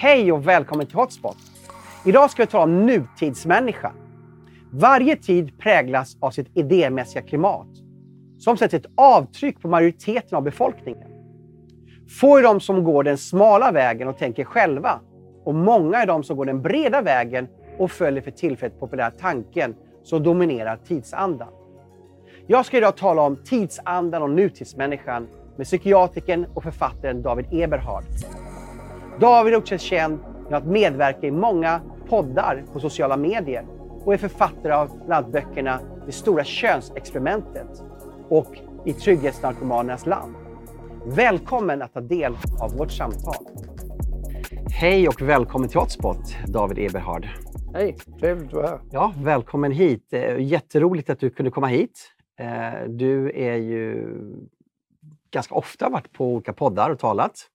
Hej och välkommen till Hotspot! Idag ska vi tala om nutidsmänniskan. Varje tid präglas av sitt idémässiga klimat som sätter ett avtryck på majoriteten av befolkningen. Få är de som går den smala vägen och tänker själva och många är de som går den breda vägen och följer för tillfället populära tanken som dominerar tidsandan. Jag ska idag tala om tidsandan och nutidsmänniskan med psykiatrikern och författaren David Eberhard. David är också känd med att medverka i många poddar på sociala medier och är författare av bland annat böckerna Det stora könsexperimentet och I trygghetsnarkomanernas land. Välkommen att ta del av vårt samtal. Hej och välkommen till Hotspot, David Eberhard. Hej, trevligt att vara här. Ja, välkommen hit. Eh, jätteroligt att du kunde komma hit. Eh, du är ju ganska ofta varit på olika poddar och talat.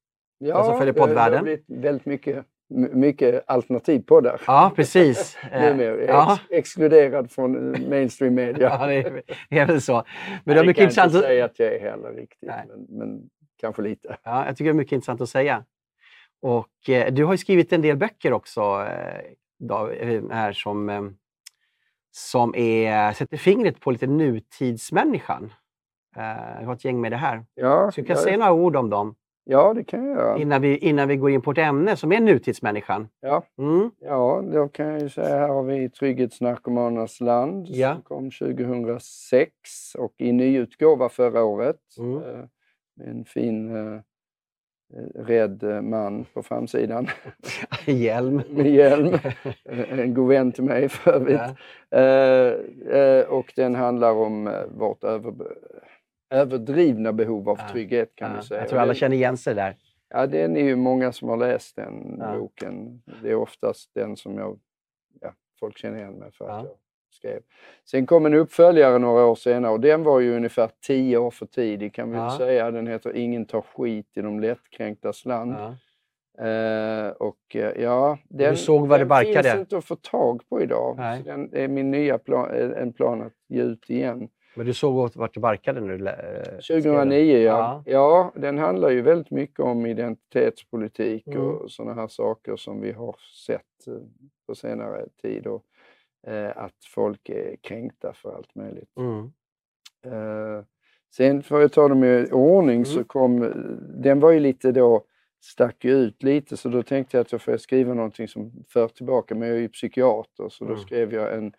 Ja, Alltså följer det- det poddvärlden. har blivit väldigt mycket, mycket alternativpoddar. Ja, precis. Eh, Numera. Jag ja. ex- exkluderad från eh, mainstream media. ja, det är, det är väl så. Men det det är mycket kan jag intressant. inte Att, säga att jag är heller riktigt, men, men kanske lite. ja, jag tycker det är mycket intressant att säga. Och eh, du har ju skrivit en del böcker också, eh, eh, här som, eh, som är, sätter fingret på lite nutidsmänniskan. Eh, jag har ett gäng med det här. Ja, Så du kan ja, säga några ord om dem ja, det kan jag göra. innan vi, innan vi går in på ett ämne som är nutidsmänniskan. Ja, Mm. ja, då kan jag ju säga här har vi Trygghetsnarkomanernas land Ja. som kom 2006 och i nyutgåva förra året. Mm. Eh, en fin eh, eh, rädd eh, man på framsidan. Hjälm. med hjälm. en god vän till mig för övrigt. Ja. Eh, eh, och den handlar om eh, vårt över, överdrivna behov av trygghet kan Ja, vi säga. jag tror alla Det- känner igen sig där. Ja, den är ju många som har läst den Ja. boken. Det är oftast den som jag, ja, folk känner igen mig för att Ja. jag skrev. Sen kom en uppföljare några år senare och den var ju ungefär tio år för tidig kan vi säga. Den heter Ingen tar skit i de lättkränktas land. Ja. Eh, och eh, ja, den, såg vad det den barkade? finns inte att få tag på idag. Så den är min nya plan, eh, en plan att ge ut igen. Men du såg vart det barkade när du lä- eh, skrev den? 2009 ja. Ja. ja. den handlar ju väldigt mycket om identitetspolitik Mm. och sådana här saker som vi har sett eh, på senare tid. Och, eh, att folk är kränkta för allt möjligt. Mm. Eh, sen får jag ta dem i ordning så Mm. kom, den var ju lite då, stack ut lite så då tänkte jag att jag får skriva någonting som för tillbaka, men jag är ju psykiater så då Mm. skrev jag en eh,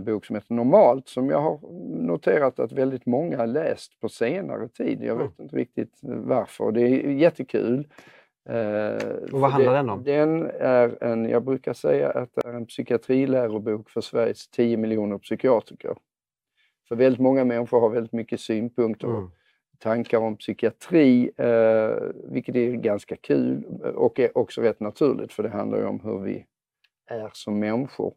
bok som heter Normalt som jag har noterat att väldigt många har läst på senare tid. Jag Mm. vet inte riktigt varför och det är jättekul. Eh, för vad handlar den om? Den är en, jag brukar säga att det är en psykiatrilärobok för Sveriges 10 miljoner psykiatriker. För väldigt många människor har väldigt mycket synpunkter och Mm. tankar om psykiatri, eh, vilket är ganska kul och är också rätt naturligt för det handlar ju om hur vi är som människor.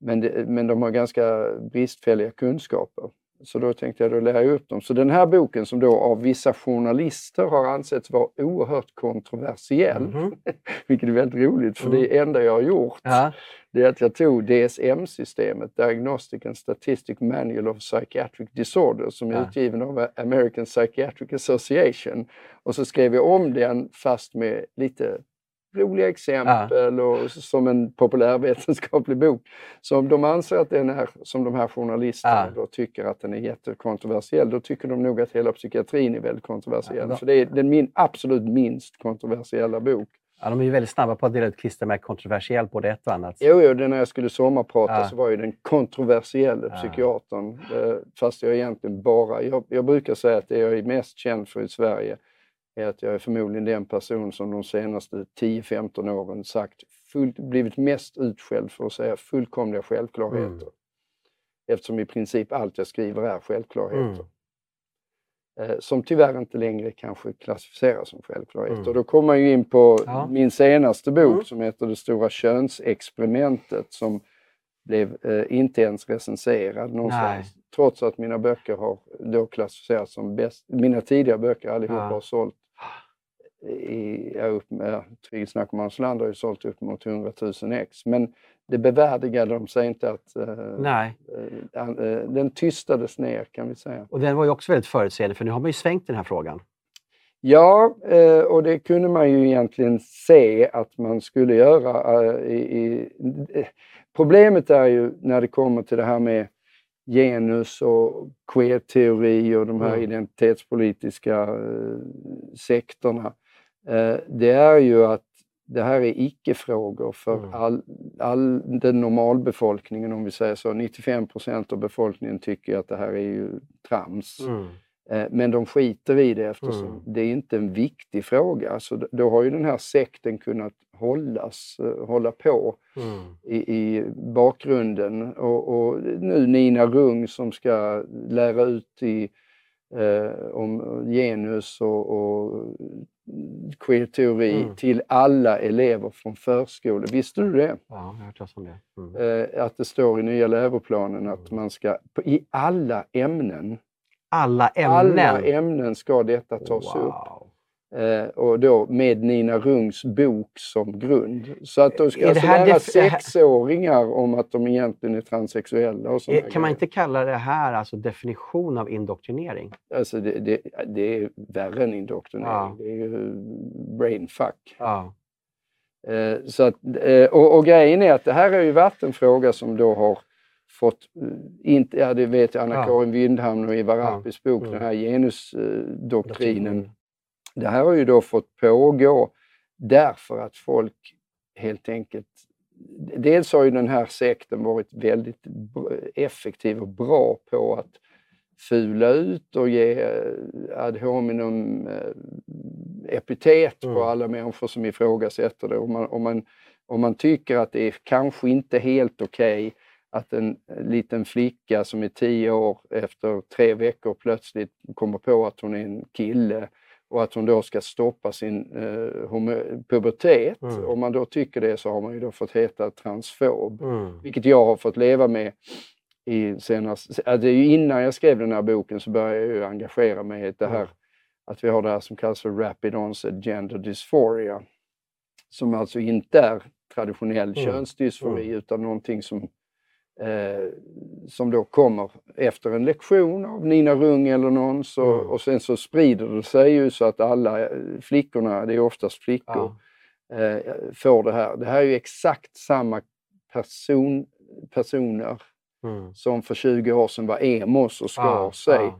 Men, det, men de har ganska bristfälliga kunskaper. Så då tänkte jag, då lär jag upp dem. Så den här boken som då av vissa journalister har ansetts vara oerhört kontroversiell, Mhm. vilket är väldigt roligt för Mm. det enda jag har gjort Ja. det är att jag tog DSM-systemet, Diagnostic and Statistic Manual of Psychiatric Disorders, som är Ja. utgiven av American Psychiatric Association. Och så skrev jag om den fast med lite roliga exempel och som en populärvetenskaplig bok. Så om de anser att den är, som de här journalisterna då tycker att den är jättekontroversiell, då tycker de nog att hela psykiatrin är väldigt kontroversiell. För det är den min, absolut minst kontroversiella bok. Ja, de är ju väldigt snabba på att dela ut klistermärken kontroversiellt både ett och annat. Jo, jo, det när jag skulle sommarprata Ja. så var ju den kontroversiella Ja. psykiatern. Eh, fast jag egentligen bara, jag, jag brukar säga att det jag är mest känd för i Sverige är att jag är förmodligen den person som de senaste 10-15 åren sagt, full, blivit mest utskälld för att säga fullkomliga självklarheter. Mm. Eftersom i princip allt jag skriver är självklarheter. Mm. Eh, som tyvärr inte längre kanske klassificeras som självklarheter. Mm. Och då kommer man ju in på Ja. min senaste bok Mm. som heter Det stora könsexperimentet som blev eh, inte ens recenserad någonstans. Trots att mina böcker har då klassificerats som bäst. Mina tidigare böcker allihopa Ja. har sålt i, ja, upp med, Trygghetsnarkomanens land har ju sålt upp mot 100 000 ex. Men det bevärdigade de sig inte att eh, Nej, eh, eh, den tystades ner kan vi säga. och den var ju också väldigt förutseende för nu har man ju svängt den här frågan. Ja, eh, och det kunde man ju egentligen se att man skulle göra. Eh, I, i, problemet är ju när det kommer till det här med genus och queer-teori och de här mm. identitetspolitiska eh, sektorna. Eh, det är ju att det här är icke-frågor för mm. all, all den normalbefolkningen, om vi säger så. 95 procent av befolkningen tycker att det här är ju trams. Mm. Eh, men de skiter i det eftersom mm. det är inte en viktig fråga. Så då har ju den här sekten kunnat hållas, eh, hålla på mm. i, i, bakgrunden. Och, och, nu Nina Rung som ska lära ut i, eh, om genus och, och queer-teori mm. till alla elever från förskolan. Visste du det? Ja, jag hört om det. Mm. Eh, att det står i nya läroplanen att mm. man ska, i alla ämnen, alla ämnen? Alla ämnen ska detta tas wow. upp. Eh, och då med Nina Rungs bok som grund. Så att de ska alltså lära sexåringar om att de egentligen är transsexuella. Och är, kan man inte kalla det här alltså definition av indoktrinering? Alltså det, det, det är värre än indoktrinering. Ja. Det är ju brainfuck. Ja. Eh, så att, eh, och, och, grejen är att det här har ju varit en fråga som då har fått, eh, inte, ja det vet Anna-Karin ja. Windhamn och Eva Rappis bok, ja. den här genusdoktrinen det här har ju då fått pågå därför att folk helt enkelt... Dels har ju den här sekten varit väldigt effektiv och bra på att fula ut och ge ad hominem eh, epitet mm. på alla människor som ifrågasätter det. Om man, om, man, om man tycker att det är kanske inte helt okej okay att en liten flicka som är tio år efter tre veckor plötsligt kommer på att hon är en kille och att hon då ska stoppa sin eh, pubertet. Mm. Om man då tycker det så har man ju då fått heta transfob. Mm. Vilket jag har fått leva med i senast, ju innan jag skrev den här boken så började jag ju engagera mig i det här mm. att vi har det här som kallas för Rapid Onset Gender Dysphoria. Som alltså inte är traditionell mm. könsdysfori mm. utan någonting som eh, som då kommer efter en lektion av Nina Rung eller någon. Så, mm. Och sen så sprider det sig ju så att alla eh, flickorna, det är oftast flickor, ja. eh, får det här. Det här är ju exakt samma person, personer mm. som för 20 år sedan var emos och skar ja, sig.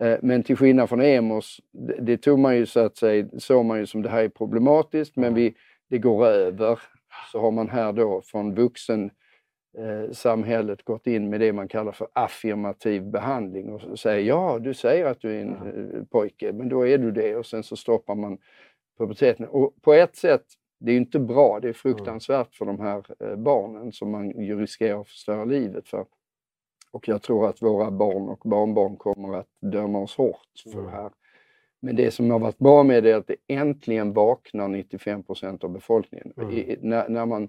Ja. Eh, men till skillnad från emos, det, det, tog man ju så att säga, såg man ju som det här är problematiskt men vi, det går över. Så har man här då från vuxen eh, samhället gått in med det man kallar för affirmativ behandling och säger ja, du säger att du är en eh, pojke, men då är du det och sen så stoppar man puberteten. Och på ett sätt, det är inte bra, det är fruktansvärt för de här eh, barnen som man ju riskerar att förstöra livet för. Och jag tror att våra barn och barnbarn kommer att döma oss hårt för det här. Men det som har varit bra med det är att det äntligen vaknar 95% av befolkningen. Mm. I, när, när man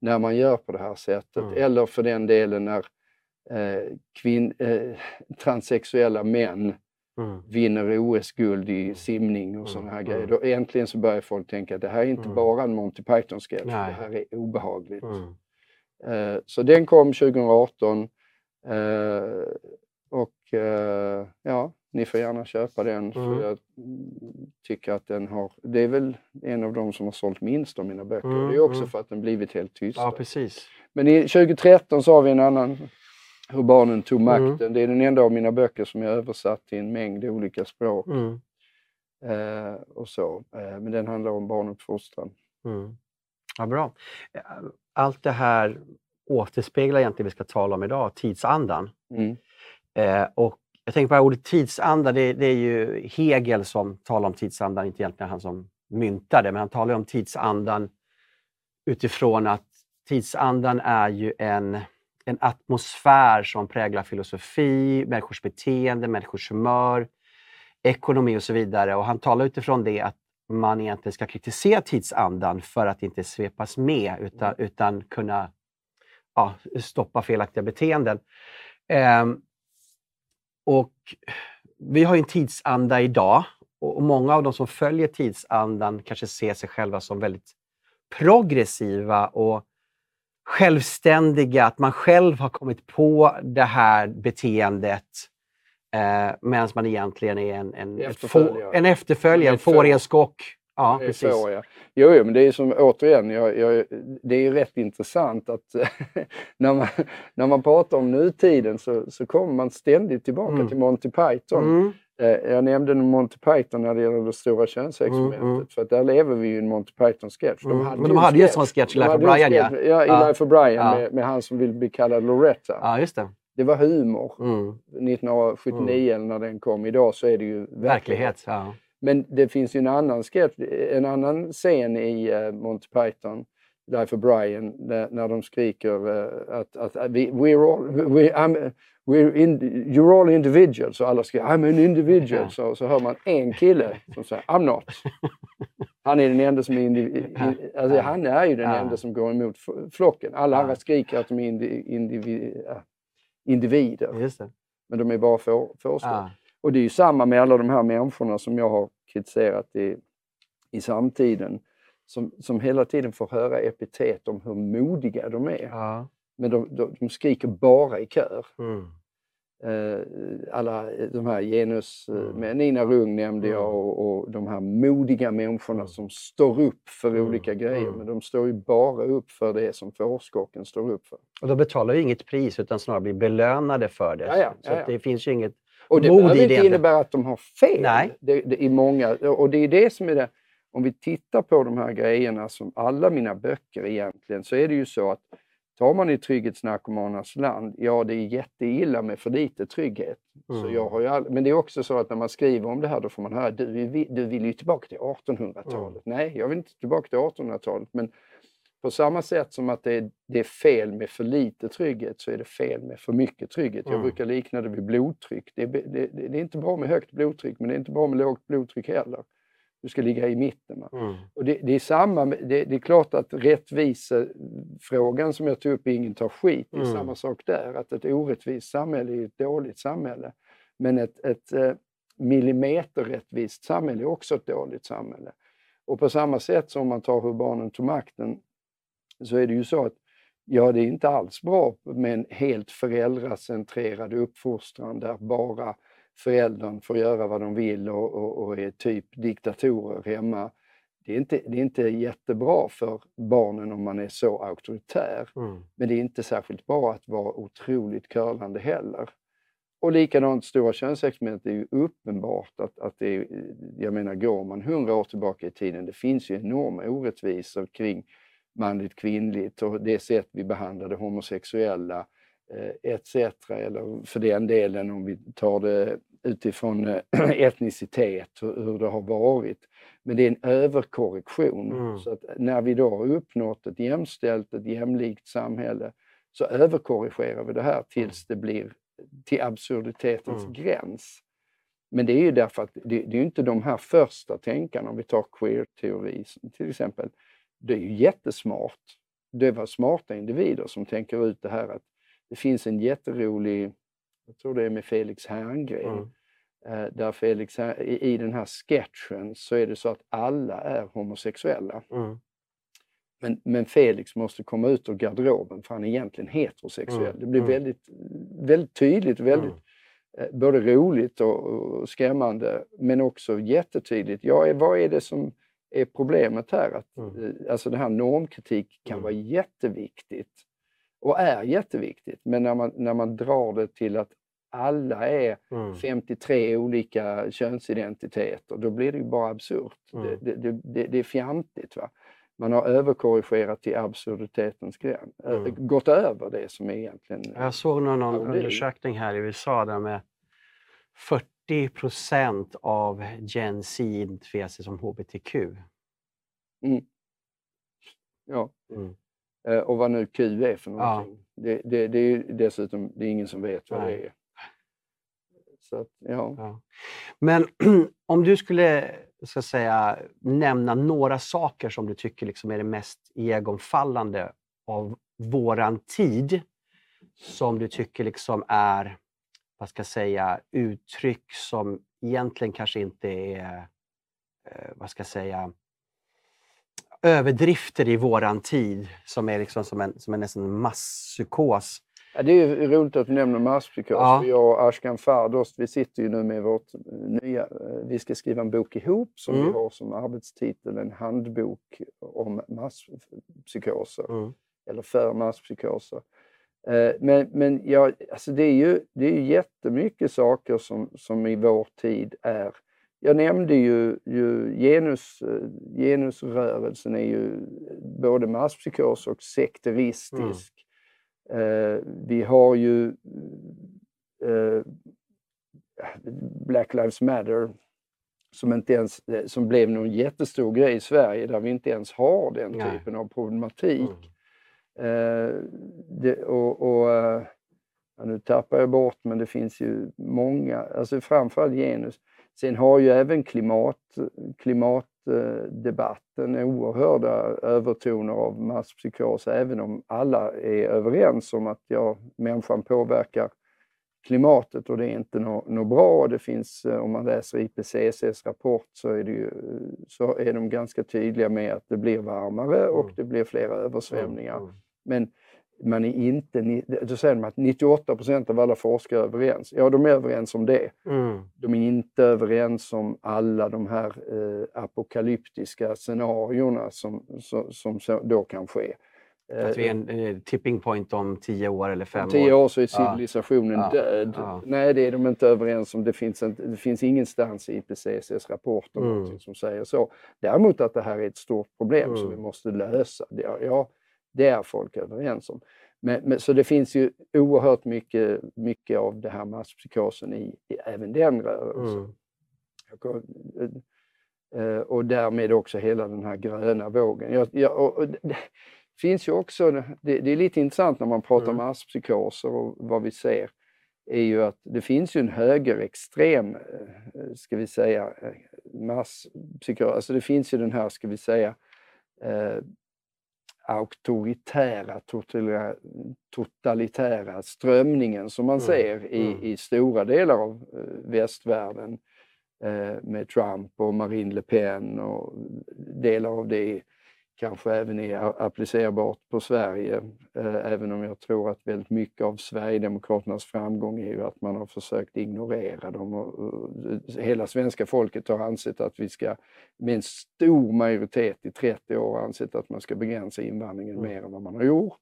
när man gör på det här sättet. Mm. Eller för den delen när eh, kvin, eh, transsexuella män mm. vinner OS-guld i simning och sådana här grejer. Mm. Då äntligen så börjar folk tänka att det här är inte bara en Monty Python-sketch, det här är obehagligt. Eh, så den kom 2018 eh, och eh, ja, ni får gärna köpa den. För mm. Jag tycker att den har, det är väl en av de som har sålt minst av mina böcker. Mm. Det är också mm. för att den blivit helt tyst. Ja, precis. Men i 2013 så har vi en annan, Hur barnen tog mm. makten. Det är den enda av mina böcker som jag översatt till en mängd olika språk. Mm. Eh, och så. Eh, men den handlar om barnuppfostran. Mm. Ja, bra. Allt det här återspeglar egentligen det vi ska tala om idag, tidsandan. Mm. Eh, och jag tänker på det här ordet tidsanda, det, det, är ju Hegel som talar om tidsandan, inte egentligen han som myntade, men han talar om tidsandan utifrån att tidsandan är ju en, en atmosfär som präglar filosofi, människors beteende, människors humör, ekonomi och så vidare. Och han talar utifrån det att man egentligen ska kritisera tidsandan för att inte svepas med utan, utan kunna ja, stoppa felaktiga beteenden. Um, och vi har en tidsanda idag och många av de som följer tidsandan kanske ser sig själva som väldigt progressiva och självständiga, att man själv har kommit på det här beteendet Eh, Medan man egentligen är en, en, Efterföljare. en efterföljare, en Ett Ja, Det precis. så, ja. Jo, jo, men det är som återigen, jag, jag, det är ju rätt intressant att när, man, när man pratar om nutiden så, så kommer man ständigt tillbaka Mm. till Monty Python. Mm. Eh, Jag nämnde Monty Python när det gäller det stora könsexperimentet, Mm, mm. för att där lever vi ju i en Monty Python-sketch. Mm. Men de hade ju en sån sketch i De Life of hade Brian, ja. ja. i Ja. Life of Brian Ja. med, med han som vill bli kallad Loretta. Ja, just det. Det var humor Mm. 1979 eller när den kom. Idag så är det ju verklighet. Verklighet. Ja. Men det finns ju en annan sketch, en annan scen i uh, Monty Python, Life of Brian, när, när de skriker eh, att, att, we, we're all, we, I'm, we're in, you're all individuals och alla skriker I'm an individual. Så, så hör man en kille som säger I'm not. Han är den enda som är individ, alltså, han är ju den enda som går emot flocken. Alla andra skriker att de är indi, indivi, ja, individer, men de är bara får, fårskål. Och det är ju samma med alla de här människorna som jag har kritiserat i, i samtiden. Som, som hela tiden får höra epitet om hur modiga de är. Ja. Men de, de, de skriker bara i kör. Mm. Eh, alla de här genus, eh, Mm. Nina Rung nämnde jag Mm. och, och de här modiga människorna Mm. som står upp för Mm. olika grejer. Mm. Men de står ju bara upp för det som fårskocken står upp för. Och de betalar ju inget pris utan snarare blir belönade för det. Ja, ja, så ja, att ja. det finns ju inget... Och det behöver inte innebära att de har fel. Nej. Det, det, i många, och det är det som är det. Om vi tittar på de här grejerna som alla mina böcker egentligen, så är det ju så att tar man i trygghetsnarkomanernas land, ja det är jätteilla med för lite trygghet. Så Mm. jag har ju all, men det är också så att när man skriver om det här då får man höra, du, du vill ju tillbaka till 1800-talet. Mm. Nej, jag vill inte tillbaka till 1800-talet. Men på samma sätt som att det är, det är fel med för lite trygghet så är det fel med för mycket trygghet. Jag Mm. brukar likna det vid blodtryck. Det är, det, det, är inte bra med högt blodtryck men det är inte bra med lågt blodtryck heller. Du ska ligga i mitten. Mm. Och det, är samma, det är klart att rättvisefrågan som jag tog upp, ingen tar skit, det är Mm. samma sak där. Att ett orättvist samhälle är ett dåligt samhälle. Men ett, ett eh, millimeterrättvist samhälle är också ett dåligt samhälle. Och på samma sätt som man tar hur barnen tog makten så är det ju så att ja, det är inte alls bra med en helt föräldracentrerad uppfostran där bara föräldern får göra vad de vill och, och, och är typ diktatorer hemma. Det är, inte, det är inte jättebra för barnen om man är så auktoritär. Mm. Men det är inte särskilt bra att vara otroligt curlande heller. Och likadant stora könsexperiment är ju uppenbart att, att det är, jag menar går man hundra år tillbaka i tiden, det finns ju enorma orättvisor kring manligt kvinnligt och det sätt vi behandlade homosexuella eh, etc. Eller för den delen om vi tar det utifrån eh, etnicitet, hur, hur det har varit. Men det är en överkorrektion. Mm. Så att när vi då har uppnått ett jämställt, ett jämlikt samhälle så överkorrigerar vi det här tills det blir till absurditetens Mm. gräns. Men det är ju därför att det, det är inte de här första tänkarna, om vi tar queer-teori till exempel, det är ju jättesmart. Det var smarta individer som tänker ut det här att det finns en jätterolig, jag tror det är med Felix Herngren, Mm. där Felix, i, den här sketchen så är det så att alla är homosexuella. Mm. Men, men Felix måste komma ut ur garderoben för han är egentligen heterosexuell. Mm, Det blir väldigt, väldigt tydligt, väldigt eh, både roligt och, och skrämmande men också jättetydligt. Ja, vad är det som är problemet här? Att, Mm. eh, Alltså det här normkritik kan Mm. vara jätteviktigt och är jätteviktigt. Men när man, när man drar det till att alla är Mm. 53 olika könsidentiteter, då blir det ju bara absurt. Mm. Det, det, det, det, är fjantigt. Va? Man har överkorrigerat till absurditetens gräns, äh, Mm. gått över det som är egentligen... Jag såg någon, någon undersökning här i USA där med 40 procent av Gen Z identifierar sig som hbtq. Ja. Mm. Eh, Och vad nu Q är för Ja. någonting. Det, det, det är dessutom det är ingen som vet vad Nej. det är. Så att, ja. Ja. Men om du skulle ska säga, nämna några saker som du tycker liksom är det mest iögonfallande av våran tid, som du tycker liksom är vad ska jag säga, uttryck som egentligen kanske inte är eh, vad ska jag säga, överdrifter i våran tid som är liksom som en, som en nästan masspsykos. Ja, det är roligt att du nämner masspsykos. Ja. Jag och Ashkan Fardost, vi sitter ju nu med vårt nya... eh, Vi ska skriva en bok ihop som Mm. vi har som arbetstitel, en handbok om masspsykoser. Mm. eller för masspsykoser. Eh, Men, men ja, alltså det, är ju, det är ju jättemycket saker som, som i vår tid är... Jag nämnde ju, ju genus, eh, genusrörelsen är ju både masspsykos och sekteristisk. Eh, vi har ju eh, Black Lives Matter som, inte ens, eh, som blev någon jättestor grej i Sverige där vi inte ens har den Nej. typen av problematik. Mm. Eh, det, och, och, eh, ja, nu tappar jag bort, men det finns ju många, alltså framförallt genus. Sen har ju även klimat, klimatdebatten oerhörda övertoner av masspsykos, även om alla är överens om att ja, människan påverkar klimatet och det är inte något nå bra. Det finns, eh, om man läser IPCCs rapport så är, det ju, så är de ganska tydliga med att det blir varmare och Mm. det blir flera översvämningar. Men man är inte, då säger de att 98 procent av alla forskare är överens. Ja, de är överens om det. Mm. De är inte överens om alla de här eh, apokalyptiska scenarierna som, som, som då kan ske. Eh, Att vi är en eh, tipping point om tio år eller fem om tio år så är Ja. civilisationen Ja. död. Ja. Nej, det är de inte överens om. Det finns, inte, det finns ingenstans i IPCCs rapport om Mm. som säger så. Däremot att det här är ett stort problem som Mm. vi måste lösa. Är- ja, det är folk överens om. Men, men, så det finns ju oerhört mycket, mycket av det här masspsykosen i, i även den rörelsen. Mm. Jag går- eh, Och därmed också hela den här gröna vågen. Jag, jag, och, och det finns ju också, det, det är lite intressant när man pratar Mm. masspsykoser och vad vi ser, är ju att det finns ju en högerextrem, eh, ska vi säga, eh, masspsykos. Alltså det finns ju den här, ska vi säga, eh, auktoritära, totalitära strömningen som man Mm, ser i, mm. i stora delar av eh, västvärlden eh, med Trump och Marine Le Pen och delar av det kanske även är applicerbart på Sverige. Eh, även om jag tror att väldigt mycket av Sverigedemokraternas framgång är ju att man har försökt ignorera dem. Hela svenska folket har ansett att vi ska, med en stor majoritet i 30 år, ansett att man ska begränsa invandringen Mm. mer än vad man har gjort.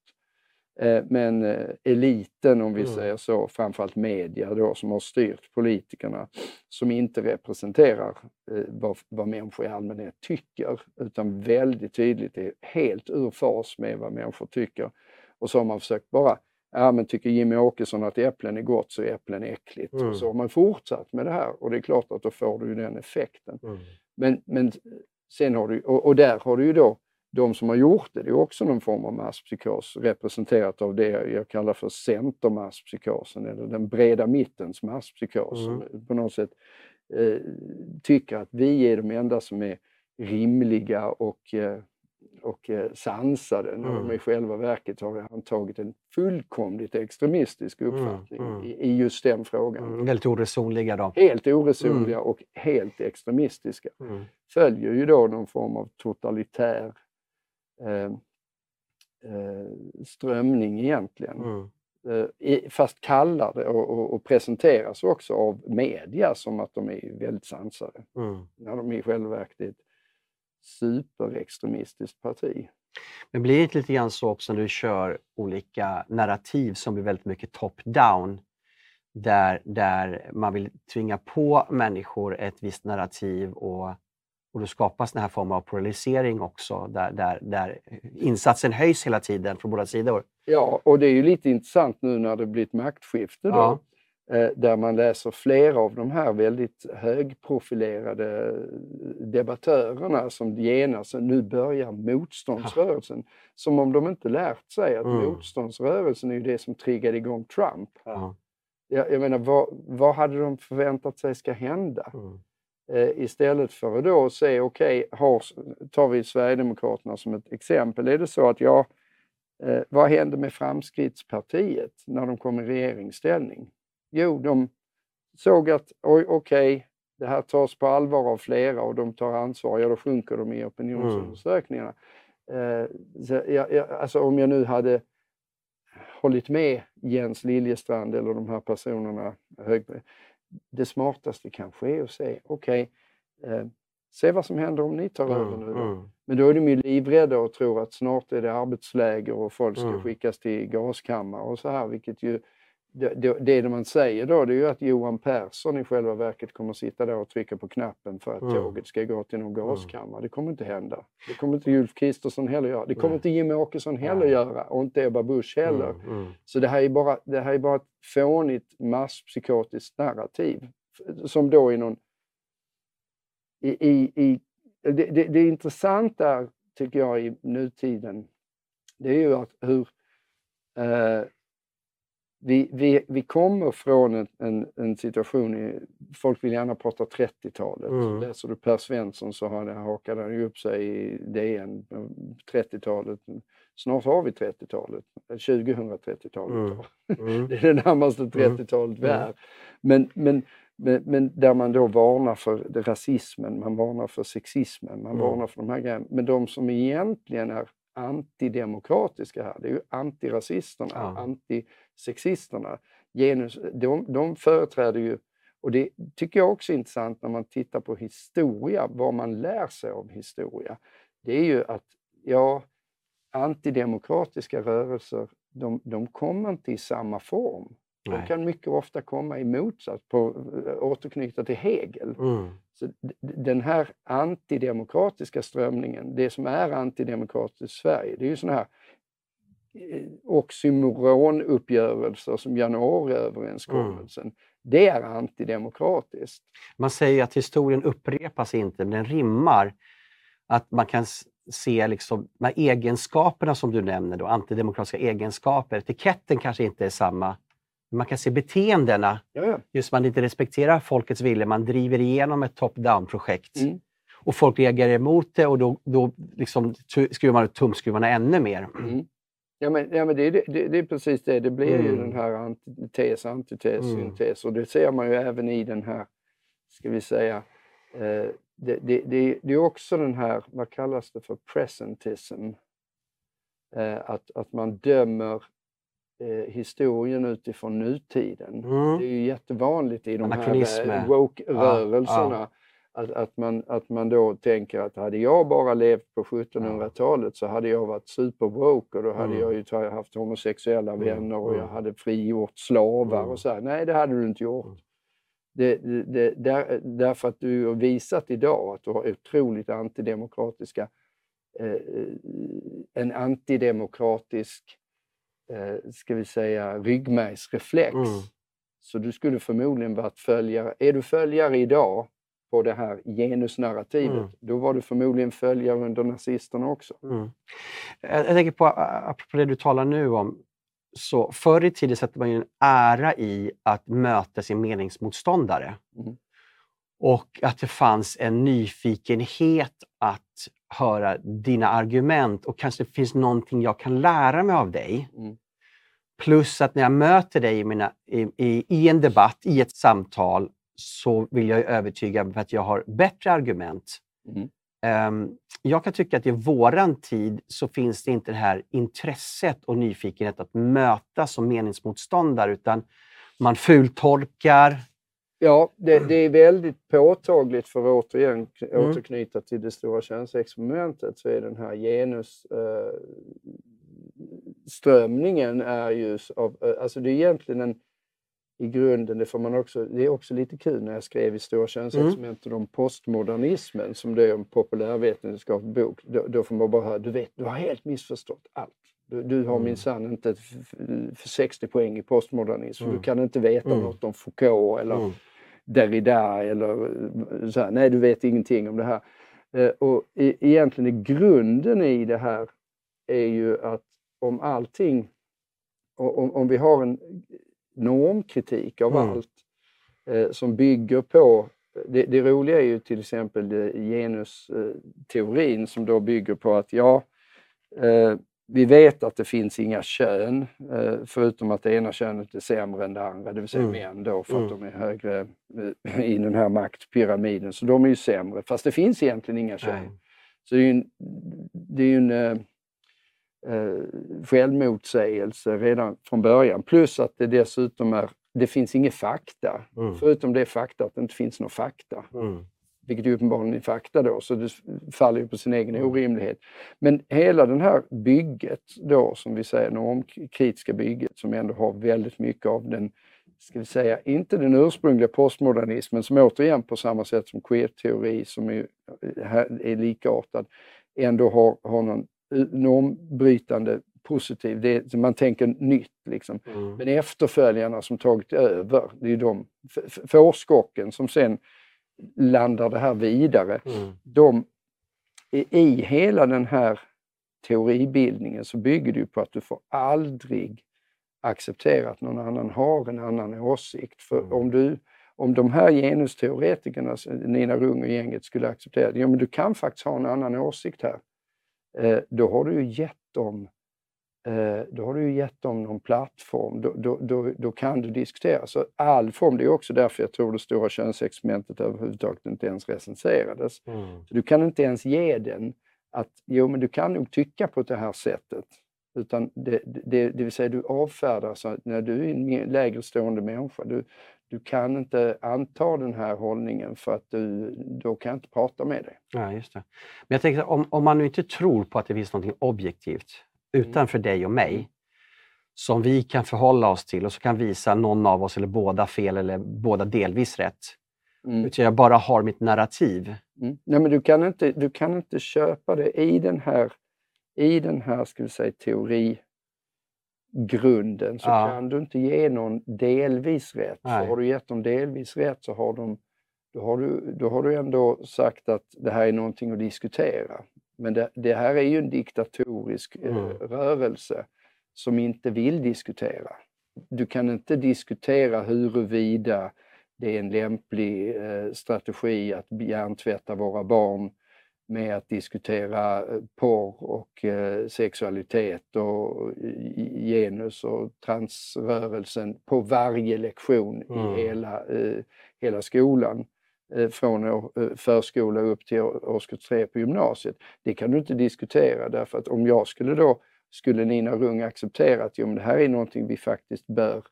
Eh, Men eh, eliten, om vi Mm. säger så, framförallt media då, som har styrt politikerna, som inte representerar eh, vad, vad människor i allmänhet tycker, utan väldigt tydligt är helt ur fas med vad människor tycker. Och så har man försökt bara, ja men tycker Jimmy Åkesson att äpplen är gott så är äpplen äckligt. Mm. Så har man fortsatt med det här och det är klart att då får du den effekten. Mm. Men, men sen har du, och, och där har du ju då de som har gjort det, det är också någon form av masspsykos representerat av det jag kallar för centermasspsykosen eller den breda mittens masspsykos. Mm. På något sätt eh, tycker att vi är de enda som är rimliga och, eh, och eh, sansade när de Mm. i själva verket har antagit en fullkomligt extremistisk uppfattning mm. I, i just den frågan. Mm. Väldigt oresonliga då. Helt oresonliga och helt extremistiska Mm. följer ju då någon form av totalitär strömning egentligen. Mm. Eh, fast kallar det och, och, och presenteras också av media som att de är väldigt sansade. Mm. När de i själva verket är ett superextremistiskt parti. Men blir det inte lite grann så också när du kör olika narrativ som blir väldigt mycket top-down? Där, där man vill tvinga på människor ett visst narrativ och, och då skapas den här formen av polarisering också där, där, där insatsen höjs hela tiden från båda sidor. Ja, och det är ju lite intressant nu när det blir ett maktskifte då. Ja. eh, Där man läser flera av de här väldigt högprofilerade debattörerna som genast, nu börjar motståndsrörelsen. Som om de inte lärt sig att Mm. motståndsrörelsen är det som triggade igång Trump. Ja. Jag, jag menar, vad, vad hade de förväntat sig ska hända? Mm. Eh, istället för att då se, okej, har tar vi Sverigedemokraterna som ett exempel, är det så att ja, eh, vad hände med Framskrittspartiet när de kom i regeringsställning? Jo, de såg att oj, okej, det här tas på allvar av flera och de tar ansvar, ja då sjunker de i opinionsundersökningarna. Eh, så jag, jag, alltså om jag nu hade hållit med Jens Liljestrand eller de här personerna. Det smartaste kanske är att säga, okej, okay, eh, se vad som händer om ni tar mm, över nu då. Mm. Men då är de ju livrädda och tror att snart är det arbetsläger och folk ska mm. skickas till gaskammare och så här, vilket ju det, det, det man säger då det är ju att Johan Persson i själva verket kommer att sitta där och trycka på knappen för att mm. tåget ska gå till någon gaskammare. Mm. Det kommer inte hända. Det kommer inte Ulf Kristersson heller göra. Det kommer mm. inte Jimmie Åkesson heller göra och inte Ebba Busch heller. Mm, mm. Så det här, är bara, det här är bara ett fånigt masspsykotiskt narrativ som då i någon... I, i, i det, det, det intressanta tycker jag i nutiden det är ju att hur eh, vi, vi, vi kommer från en, en, en situation, i, folk vill gärna prata 30-talet. Mm. Läser du Per Svensson så har det, hakade han ju upp sig i DN, 30-talet. Snart har vi 30-talet, 2030-talet. Mm. Mm. det är det närmaste 30-talet vi är. Men, men, men, men, där man då varnar för rasismen, man varnar för sexismen, man varnar för de här grejerna. Men de som egentligen är antidemokratiska här. Det är ju antirasisterna, ja. Antisexisterna. Genus, de, de företräder ju, och det tycker jag också är intressant när man tittar på historia, vad man lär sig av historia. Det är ju att, ja, antidemokratiska rörelser, de, de kommer inte i samma form. De kan mycket ofta komma i motsats, på, återknyta till Hegel. Mm. Så den här antidemokratiska strömningen, det som är antidemokratiskt i Sverige, det är ju sådana här oxymoronuppgörelser som januariöverenskommelsen. Mm. Det är antidemokratiskt. Man säger att historien upprepas inte, men den rimmar. Att man kan se liksom, de här egenskaperna som du nämner, då, antidemokratiska egenskaper. Etiketten kanske inte är samma man kan se beteendena. Ja, Just man inte respekterar folkets vilja, man driver igenom ett top-down-projekt. Mm. Och folk reagerar emot det och då, då liksom skruvar man ut tumskruvarna ännu mer. Mm. Ja, men, ja, men det, det, det, är precis det. Det blir mm. ju den här antites, antites, mm. syntes. Och det ser man ju även i den här, ska vi säga, eh, det, det, det, det, är också den här, vad kallas det för, presentism. Eh, att, att man dömer eh, historien utifrån nutiden. Mm. Det är ju jättevanligt i de här eh, woke-rörelserna. Ja, ja. Att, att, man, att man då tänker att hade jag bara levt på 1700-talet så hade jag varit superwoke och då hade mm. jag ju haft homosexuella mm. vänner och jag mm. hade frigjort slavar och mm. så här. Nej, det hade du inte gjort. Det, det, det, där, därför att du har visat idag att du har otroligt antidemokratiska, eh, eh en antidemokratisk eh, ska vi säga, ryggmärgsreflex. Mm. Så du skulle förmodligen varit följare. Är du följare idag på det här genusnarrativet, mm. då var du förmodligen följare under nazisterna också. Mm. Jag, jag tänker på, apropå det du talar nu om, så förr i tiden satte man ju en ära i att möta sin meningsmotståndare. Mm. Och att det fanns en nyfikenhet att höra dina argument och kanske det finns någonting jag kan lära mig av dig. Mm. Plus att när jag möter dig i, mina, i, i, i, en debatt, i ett samtal, så vill jag övertyga för att jag har bättre argument. Mm. Um, jag kan tycka att i våran tid så finns det inte det här intresset och nyfikenhet att mötas som meningsmotståndare, utan man fultolkar, Ja, det, det, är väldigt påtagligt för att återigen mm. återknyta till det stora könsexperimentet så är den här genusströmningen eh, är ju av, eh, alltså det är egentligen en i grunden, det får man också, det är också lite kul när jag skrev i Stora könsexperimentet mm. om postmodernismen som det är en populärvetenskaplig bok. Då, då får man bara höra, du vet, du har helt missförstått allt. Du, du har mm. minsann inte för 60 poäng i postmodernism. Mm. Du kan inte veta mm. något om Foucault eller mm. Derrida eller så här. Nej, du vet ingenting om det här. Eh, och egentligen är grunden i det här är ju att om allting, om, om vi har en normkritik av mm. allt eh, som bygger på det, det, roliga är ju till exempel genusteorin som då bygger på att ja, eh, vi vet att det finns inga kön, eh, förutom att det ena könet är sämre än det andra, det vill säga mm. män då för att mm. de är högre eh, i den här maktpyramiden. Så de är ju sämre, fast det finns egentligen inga kön. Nej. Så det är ju en, det är en, eh, självmotsägelse redan från början. Plus att det dessutom är, det finns inget fakta. Mm. Förutom det fakta att det inte finns någon fakta. Mm. Vilket ju uppenbarligen är fakta då, så det faller ju på sin egen Mm. orimlighet. Men hela det här bygget då, som vi säger, normkritiska bygget som ändå har väldigt mycket av den, ska vi säga, inte den ursprungliga postmodernismen som återigen på samma sätt som queer-teori som är, här är likartad, ändå har, har någon normbrytande positiv, det, man tänker nytt liksom. Mm. Men efterföljarna som tagit över, det är de, fårskocken som sen landar det här vidare. Mm. De, i, I hela den här teoribildningen så bygger det ju på att du får aldrig acceptera att någon annan har en annan åsikt. För Mm. om, du, om de här genusteoretikerna, Nina Rung och gänget, skulle acceptera det, ja men du kan faktiskt ha en annan åsikt här. Eh, då har du ju gett dem eh, då har du ju gett dem någon plattform, då, då, då, då kan du diskutera. Så all form, det är också därför jag tror det stora könsexperimentet överhuvudtaget inte ens recenserades. Mm. Så du kan inte ens ge den att, jo men du kan nog tycka på det här sättet. Utan det, det, det vill säga du avfärdar, så när du är en lägre stående människa, du, du kan inte anta den här hållningen för att du, då kan jag inte prata med dig. Ja, just det. Men jag tänker om, om man nu inte tror på att det finns något objektivt utanför dig och mig Mm. som vi kan förhålla oss till och så kan visa någon av oss eller båda fel eller båda delvis rätt. Mm. Utan jag bara har mitt narrativ. Mm. Nej, men du kan, inte, du kan inte köpa det i den här, i den här ska vi säga, teorigrunden så Ja. kan du inte ge någon delvis rätt. För har du gett dem delvis rätt så har, de, då har, du, då har du ändå sagt att det här är någonting att diskutera. Men det, det här är ju en diktatorisk eh, Mm. rörelse som inte vill diskutera. Du kan inte diskutera huruvida det är en lämplig eh, strategi att hjärntvätta våra barn med att diskutera eh, porr och eh, sexualitet och i- genus och transrörelsen på varje lektion Mm. i hela, eh, hela skolan. Eh, från eh, förskola upp till årskurs tre på gymnasiet. Det kan du inte diskutera därför att om jag skulle då, skulle Nina Rung acceptera att jo, men det här är någonting vi faktiskt bör Eh,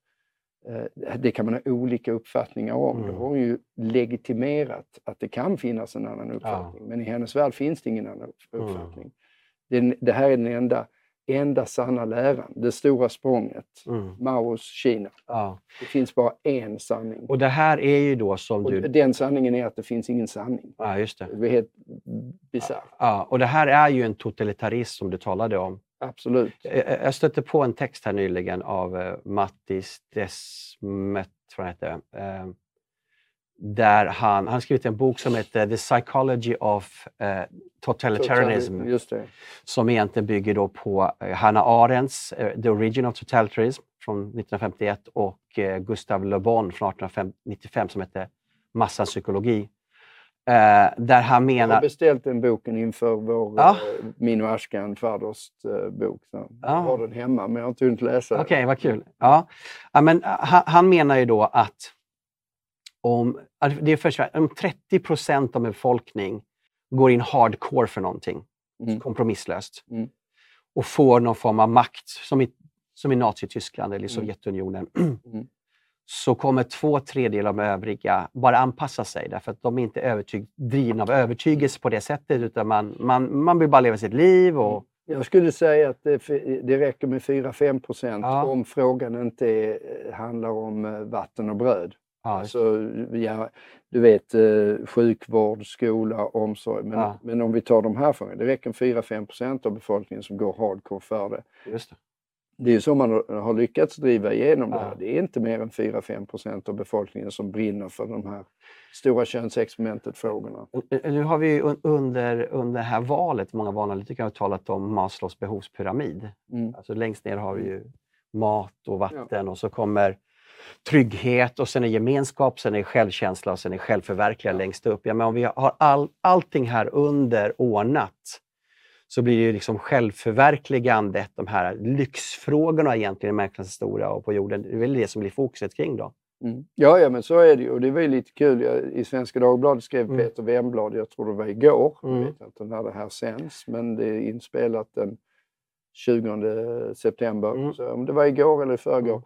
Det kan man ha olika uppfattningar om. Mm. har hon ju legitimerat att det kan finnas en annan uppfattning. Men i hennes värld finns det ingen annan Mm. uppfattning. Det, det här är den enda, enda sanna läran. Det stora språnget. Mm. Maos Kina. Ja. Det finns bara en sanning. Och det här är ju då som Och du... den sanningen är att det finns ingen sanning. Ja, just det. Det är helt bisarrt. Ja, och det här är ju en totalitarism som du talade om. Absolut. Jag stötte på en text här nyligen av eh, Mattis Desmet, tror jag hette. Eh, där han, han har skrivit en bok som heter The Psychology of eh, Totalitarianism. Det. som egentligen bygger då på eh, Hannah Arendts The Origin of Totalitarianism från 1951 och Gustav Le Bon från 1895 som heter Massans psykologi. Eh, där han Jag har menar... beställt den boken inför vår Ja. ja. Min och Ashkan Fardost eh, bok. Så Ja. Jag har den hemma men jag har inte hunnit läsa. Okej, vad kul. Ja. Ja, men, eh, han, han menar ju då att om, det är främst, om 30 procent av en befolkning går in hardcore för någonting, Mm. kompromisslöst, Mm. och får någon form av makt, som i, som i Nazityskland eller i Mm. Sovjetunionen, Mm. Så kommer två tredjedelar av de övriga bara anpassa sig därför att de är inte övertyg, drivna av övertygelse på det sättet utan man, man, man vill bara leva sitt liv. Och, Jag skulle säga att det, det räcker med 4-5 procent Ja. om frågan inte är, handlar om eh, vatten och bröd. ja, Alltså, ja, du vet eh, sjukvård, skola, omsorg. Men, Ja. men om vi tar de här frågorna, det räcker 4-5 procent av befolkningen som går hardcore för det. just det. Det är ju så man har- lyckats driva igenom det Ja. här. Det är inte mer än 4-5 procent av befolkningen som brinner för de här stora könsexperimentet-frågorna. Eh, Nu har vi under, under det här valet, många valanalytiker har talat om Maslows behovspyramid. Mm. Alltså längst ner har vi ju mat och vatten och så kommer trygghet och sen är gemenskap, sen är självkänsla och sen är självförverkligande Ja. längst upp. Ja, men om vi har all, allting här under ordnat så blir det ju liksom självförverkligandet, de här lyxfrågorna egentligen är märkligt stora och på jorden. Det är väl det som blir fokuset kring då. Mm. Ja, ja, men så är det ju. Och det var ju lite kul. Jag, I Svenska Dagbladet skrev Mm. Peter Wemblad, jag tror det var igår, Mm. jag vet inte när det här sänds, men det är inspelat den 20 september, Mm. så om det var igår eller i förrgår, eh,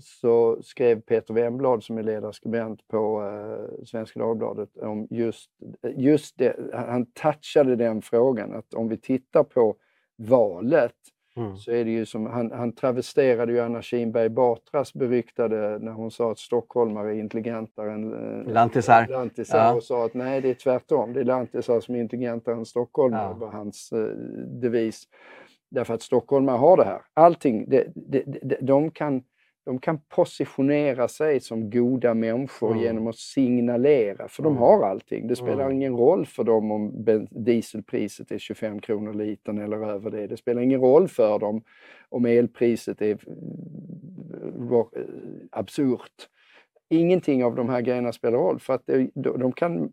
så skrev Peter Wemblad som är ledarskribent på eh, Svenska Dagbladet om just, just det, han touchade den frågan att om vi tittar på valet Mm. så är det ju som, han, han travesterade ju Anna Kinberg Batras beryktade när hon sa att stockholmare är intelligentare än eh, Lantisar. lantisar Ja. och sa att nej, det är tvärtom. Det är lantisar som är intelligentare än stockholmare, Ja. var hans eh, devis. Därför att stockholmare har det här. Allting, det, det, det, de, kan, de kan positionera sig som goda människor Mm. genom att signalera, för de Mm. har allting. Det spelar Mm. ingen roll för dem om dieselpriset är 25 kronor litern eller över det. Det spelar ingen roll för dem om elpriset är absurt. Ingenting av de här grejerna spelar roll för att det, de, kan,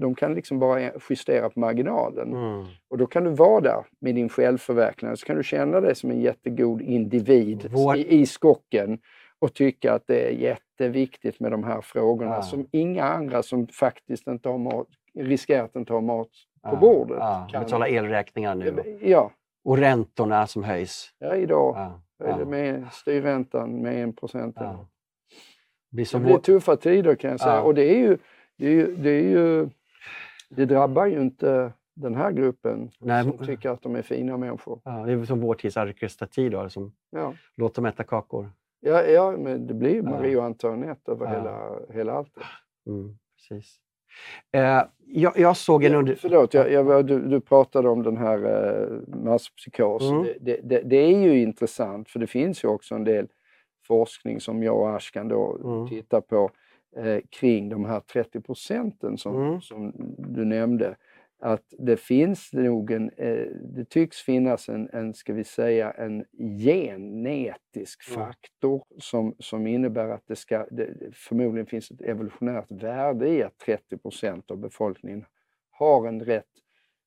de kan liksom bara justera på marginalen. Mm. Och då kan du vara där med din självförverkligande, så kan du känna dig som en jättegod individ Vår- i, i skocken och tycka att det är jätteviktigt med de här frågorna Ja. som inga andra som faktiskt inte har mat, riskerar att inte ha mat på Ja, bordet. Ja, kan. betala elräkningar nu. Ja, Och räntorna som höjs. ja idag Ja, är det med styrräntan med 1 procent. ja. Blir Det blir vår... tuffa tider kan jag säga. Ja. Och det är ju, det är ju, det är ju, det drabbar ju inte den här gruppen Nej, som tycker att de är fina människor. Ja, det är som vår tids aristokrati då, som Ja. låter dem äta kakor. Ja, ja, men det blir ju. Marie och Antoinette över hela, hela alltet. Mm, precis. Eh, jag, jag såg en under... förlåt, jag, jag, du, du pratade om den här eh, masspsykos. Mm. Det, det, det är ju intressant för det finns ju också en del forskning som jag och Ashkan då Mm. tittar på eh, kring de här 30 procenten som, Mm. som du nämnde. Att det finns nog en, eh, det tycks finnas en, en, ska vi säga, en genetisk Mm. faktor som, som innebär att det ska, det, förmodligen finns ett evolutionärt värde i att 30 procent av befolkningen har en rätt,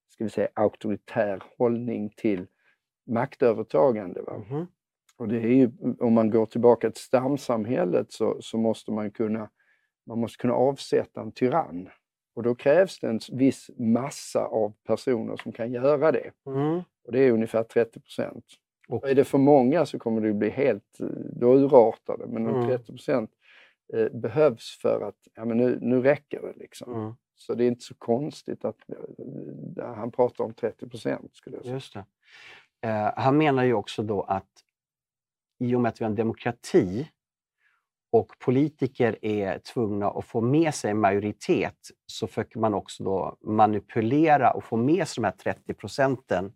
ska vi säga, auktoritär hållning till maktövertagande. Va? Mhm. Och det är ju, om man går tillbaka till stamsamhället så, så måste man kunna, man måste kunna avsätta en tyrann. Och då krävs det en viss massa av personer som kan göra det. Mm. Och det är ungefär 30 procent. Och- är det för många så kommer det bli helt, eh, då urartar det. Men Mm. 30 procent eh, behövs för att, ja men nu, nu räcker det liksom. Mm. Så det är inte så konstigt att eh, han pratar om 30 procent skulle jag säga. Just det. Eh, han menar ju också då att i och med att vi har en demokrati och politiker är tvungna att få med sig en majoritet så försöker man också då manipulera och få med sig de här 30 procenten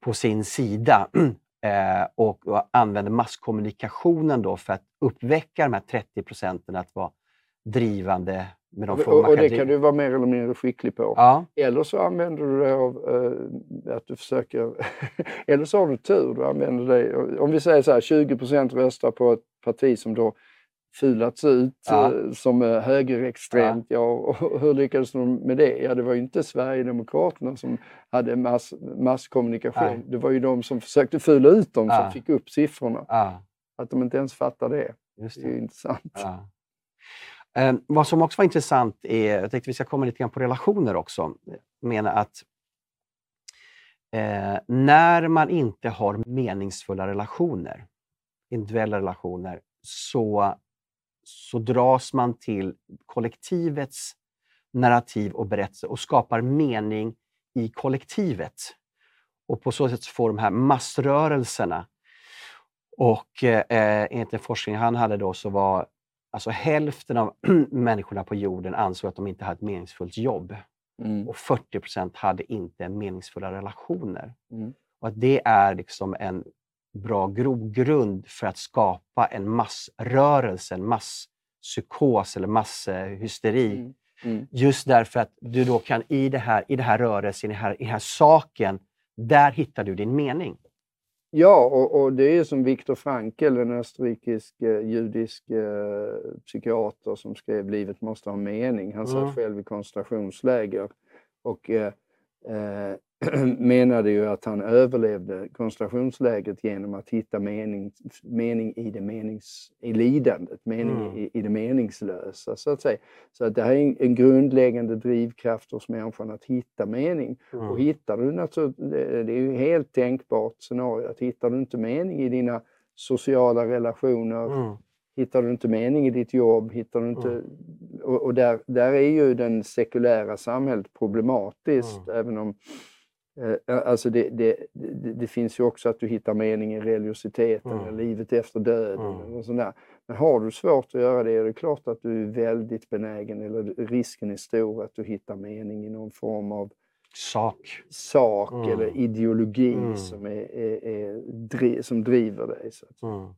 på sin sida eh, och, och använder masskommunikationen då för att uppväcka de här 30 procenten att vara drivande med de frågor Och, man och kan det driva. kan du vara mer eller mindre skicklig på. Ja, Eller så använder du dig av eh, att du försöker, eller så har du tur, du använder dig, om vi säger så här 20% röstar på ett parti som då fulats ut Ja. eh, som högerextremt. Ja. och hur lyckades de med det? Ja, det var ju inte Sverigedemokraterna som hade mass, masskommunikation. Nej. Det var ju de som försökte fula ut dem Ja. som fick upp siffrorna. ja, Att de inte ens fattar det, just det det. är ju intressant. Eh, vad som också var intressant är, jag tänkte vi ska komma lite grann på relationer också, menar att eh, när man inte har meningsfulla relationer, individuella relationer, så, så dras man till kollektivets narrativ och berättelse och skapar mening i kollektivet. Och på så sätt får de här massrörelserna och eh, enligt den forskning han hade då så var alltså hälften av människorna på jorden ansåg att de inte hade ett meningsfullt jobb Mm. och 40 procent hade inte meningsfulla relationer. Mm. Och att det är liksom en bra grogrund för att skapa en massrörelse, en masspsykos eller masshysteri. Mm. Mm. Just därför att du då kan i det här, i det här rörelsen, i den här, i den här saken, där hittar du din mening. Ja, och, och det är som Viktor Frankl, en österrikisk eh, judisk eh, psykiater som skrev Livet måste ha mening. Han Mm. satt själv i koncentrationsläger och eh, eh, menade ju att han överlevde koncentrationsläget genom att hitta mening, mening i, det menings, i lidandet, mening mm. i, i det meningslösa så att säga. Så att det här är en, en grundläggande drivkraft hos människan att hitta mening. Mm. Och hittar du naturligtvis, det är ju helt tänkbart scenario att hittar du inte mening i dina sociala relationer, mm. Hittar du inte mening i ditt jobb, hittar du inte... Mm. Och, och, där, där är ju den sekulära samhället problematiskt, mm. även om alltså det, det, det, det, finns ju också att du hittar mening i religiositeten, mm. livet efter döden mm. och sånt Men har du svårt att göra det är det klart att du är väldigt benägen, eller risken är stor att du hittar mening i någon form av sak, sak mm. eller ideologi mm. som, är, är, är, som driver dig. Så mm.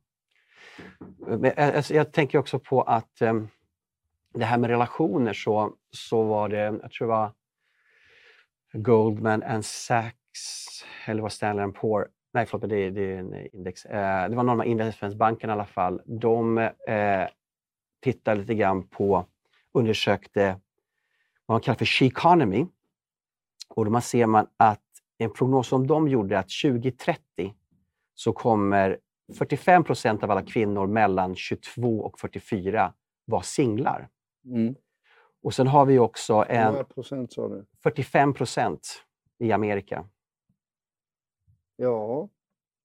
Men, alltså, jag tänker också på att um, det här med relationer så, så var det, jag tror det var Goldman and Sachs, eller vad Stanley Poor, nej förlåt, det, det är en index. Eh, det var någon av investmentbankerna i alla fall. De eh, tittade lite grann på, undersökte vad man kallar för she economy. Och då ser man att en prognos som de gjorde att 2030 så kommer 45 procent av alla kvinnor mellan 22 och 44 vara singlar. Mm. Och sen har vi också en... Hur procent sa du? 45 procent i Amerika. Ja,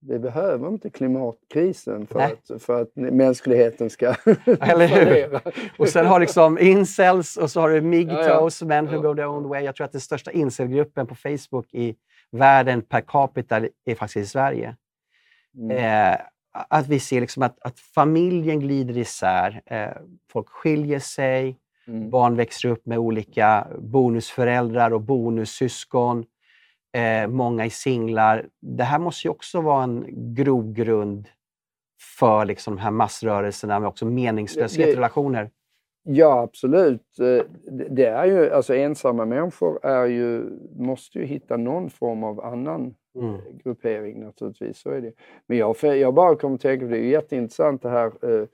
vi behöver inte klimatkrisen för, att, för att mänskligheten ska Eller hur? och sen har liksom incels och så har du MGTOWs, ja, ja. men who go their own way. Jag tror att den största incelgruppen på Facebook i världen per capita är faktiskt i Sverige. Mm. Eh, att vi ser liksom att, att familjen glider isär. Eh, folk skiljer sig. Mm. Barn växer upp med olika bonusföräldrar och bonussyskon. Eh, många är singlar. Det här måste ju också vara en grogrund för liksom de här massrörelserna med också meningslöshet i relationer. Ja, absolut. Eh, det är ju, alltså ensamma människor är ju, måste ju hitta någon form av annan mm. gruppering naturligtvis. Så är det. Men jag, jag bara kommer att tänka på, det är jätteintressant det här eh,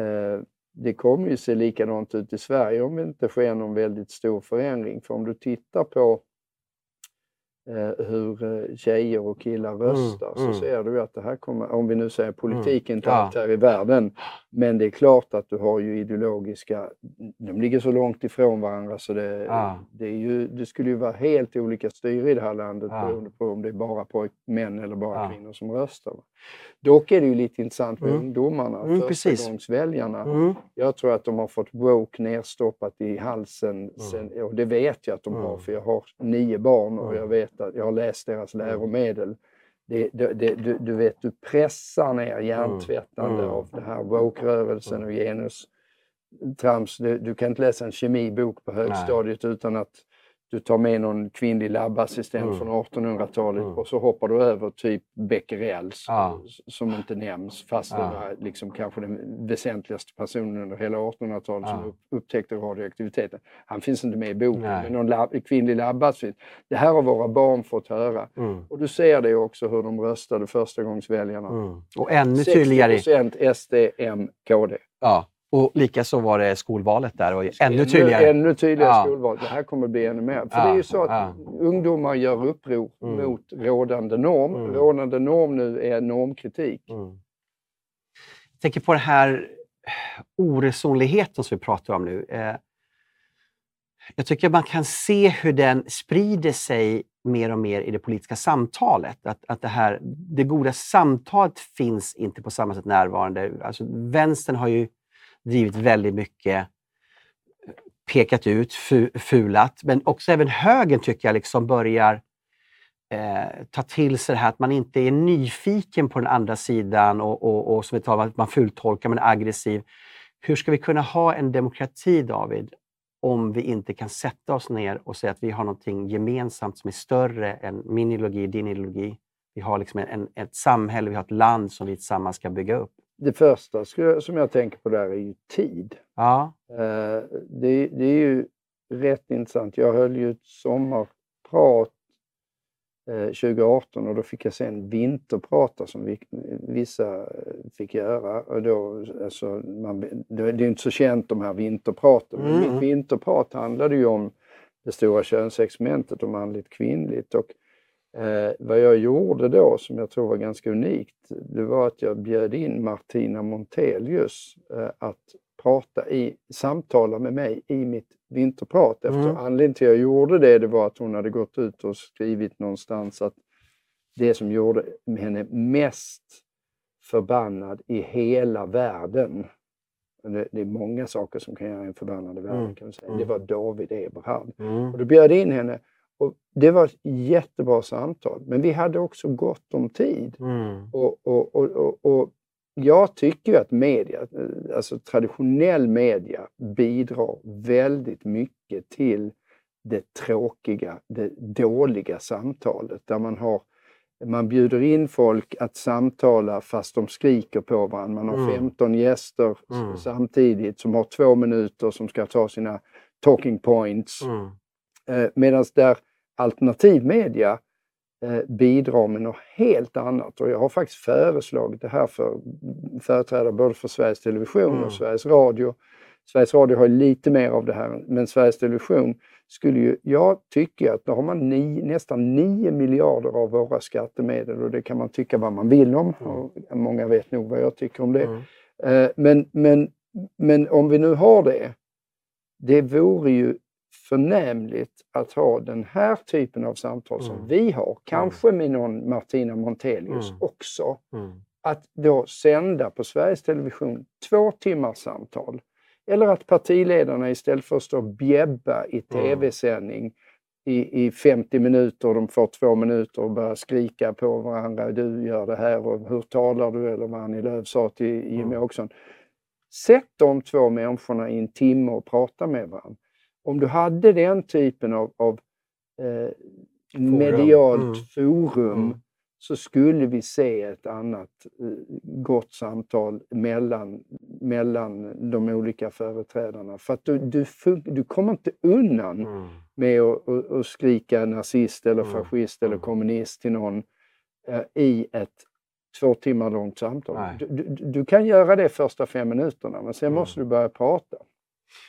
eh, det kommer ju se likadant ut i Sverige om det inte sker någon väldigt stor förändring. För om du tittar på hur eh, tjejer och killar mm, röstar mm, så ser du att det här kommer, om vi nu säger politik, mm, inte allt här i världen, men det är klart att du har ju ideologiska, de ligger så långt ifrån varandra så det, ja. det, är ju, det skulle ju vara helt olika styre i det här landet ja. beroende på om det är bara pojk, män eller bara ja. kvinnor som röstar. Dock är det ju lite intressant med mm. ungdomarna, mm, förstagångsväljarna. Mm. Jag tror att de har fått woke nerstoppat i halsen, mm. sen, och det vet jag att de har för jag har nio barn och jag vet att jag har läst deras läromedel det, det, det, du, du, vet, du pressar ner hjärntvättande mm. av det här woke-rörelsen och genustrams. Du, du kan inte läsa en kemibok på högstadiet Nej. utan att du tar med någon kvinnlig labbassistent mm. från 1800-talet mm. och så hoppar du över typ Becquerels ja. som inte nämns fast ja. det var liksom kanske den väsentligaste personen under hela 1800-talet ja. som upptäckte radioaktiviteten. Han finns inte med i boken, Nej. men någon lab, kvinnlig labbassistent. Det här har våra barn fått höra. Mm. Och du ser det också hur de röstade förstagångsväljarna. Mm. Och ännu tydligare... 60 SD, M, KD. Ja, och likaså var det skolvalet där och ännu tydligare. Ännu, ännu tydligare ja. skolval. Det här kommer bli ännu mer. För ja, det är ju så att ja. ungdomar gör uppror mm. mot rådande norm. Mm. Rådande norm nu är normkritik. Mm. Jag tänker på den här oresonligheten som vi pratar om nu. Eh, jag tycker man kan se hur den sprider sig mer och mer i det politiska samtalet. Att, att det, här, det goda samtalet finns inte på samma sätt närvarande. Alltså, vänstern har ju drivit väldigt mycket, pekat ut, fulat. Men också även högern tycker jag liksom börjar eh, ta till sig det här att man inte är nyfiken på den andra sidan och, och, och som vi talar om, att man fultolkar, man är aggressiv. Hur ska vi kunna ha en demokrati, David, om vi inte kan sätta oss ner och säga att vi har någonting gemensamt som är större än min ideologi, din ideologi. Vi har liksom en, ett samhälle, vi har ett land som vi tillsammans ska bygga upp det första som jag tänker på där är ju tid. Ja. Eh, det, det är ju rätt intressant. Jag höll ju ett sommarprat 2018 eh, och då fick jag sen vinterprata som vissa fick göra. Och då, alltså, man, det är inte så känt de här vinterpraten, men mm. mitt vinterprat handlade ju om det stora könsexperimentet och manligt kvinnligt. Och Eh, vad jag gjorde då, som jag tror var ganska unikt, det var att jag bjöd in Martina Montelius eh, att prata i, samtala med mig i mitt vinterprat. Efter, mm. Anledningen till att jag gjorde det, det var att hon hade gått ut och skrivit någonstans att det som gjorde henne mest förbannad i hela världen, det, det är många saker som kan göra en förbannad i världen, mm. kan man säga. det var David Eberhard. Mm. Och då bjöd jag in henne och det var ett jättebra samtal, men vi hade också gott om tid. Mm. Och, och, och, och, jag tycker att media, alltså traditionell media bidrar väldigt mycket till det tråkiga, det dåliga samtalet där man har man bjuder in folk att samtala fast de skriker på varandra. Man har mm. 15 gäster mm. samtidigt som har två minuter som ska ta sina talking points. Mm. Eh, Medan där alternativmedia eh, bidrar med något helt annat. Och jag har faktiskt föreslagit det här för företrädare både för Sveriges Television mm. och Sveriges Radio. Sveriges Radio har lite mer av det här, men Sveriges Television skulle ju, jag tycker att då har man ni, nästan 9 miljarder av våra skattemedel och det kan man tycka vad man vill om. Mm. Och många vet nog vad jag tycker om det. Mm. Eh, men, men, men om vi nu har det, det vore ju förnämligt att ha den här typen av samtal som mm. vi har, kanske med någon Martina Montelius mm. också. Mm. Att då sända på Sveriges Television två timmars samtal. Eller att partiledarna istället för att stå och bjäbba i tv-sändning i, i 50 minuter, de får två minuter och börja skrika på varandra. Du gör det här och hur talar du? Eller vad Annie Lööf sa till Jimmie Åkesson. Sätt de två människorna i en timme och prata med varandra om du hade den typen av, av eh, medialt mm. forum mm. så skulle vi se ett annat eh, gott samtal mellan, mellan de olika företrädarna. För att du, du, du kommer inte undan mm. med att, att, att, skrika nazist eller mm. fascist eller mm. kommunist till någon eh, i ett två timmar långt samtal. Du, du, du, kan göra det första fem minuterna men sen mm. måste du börja prata.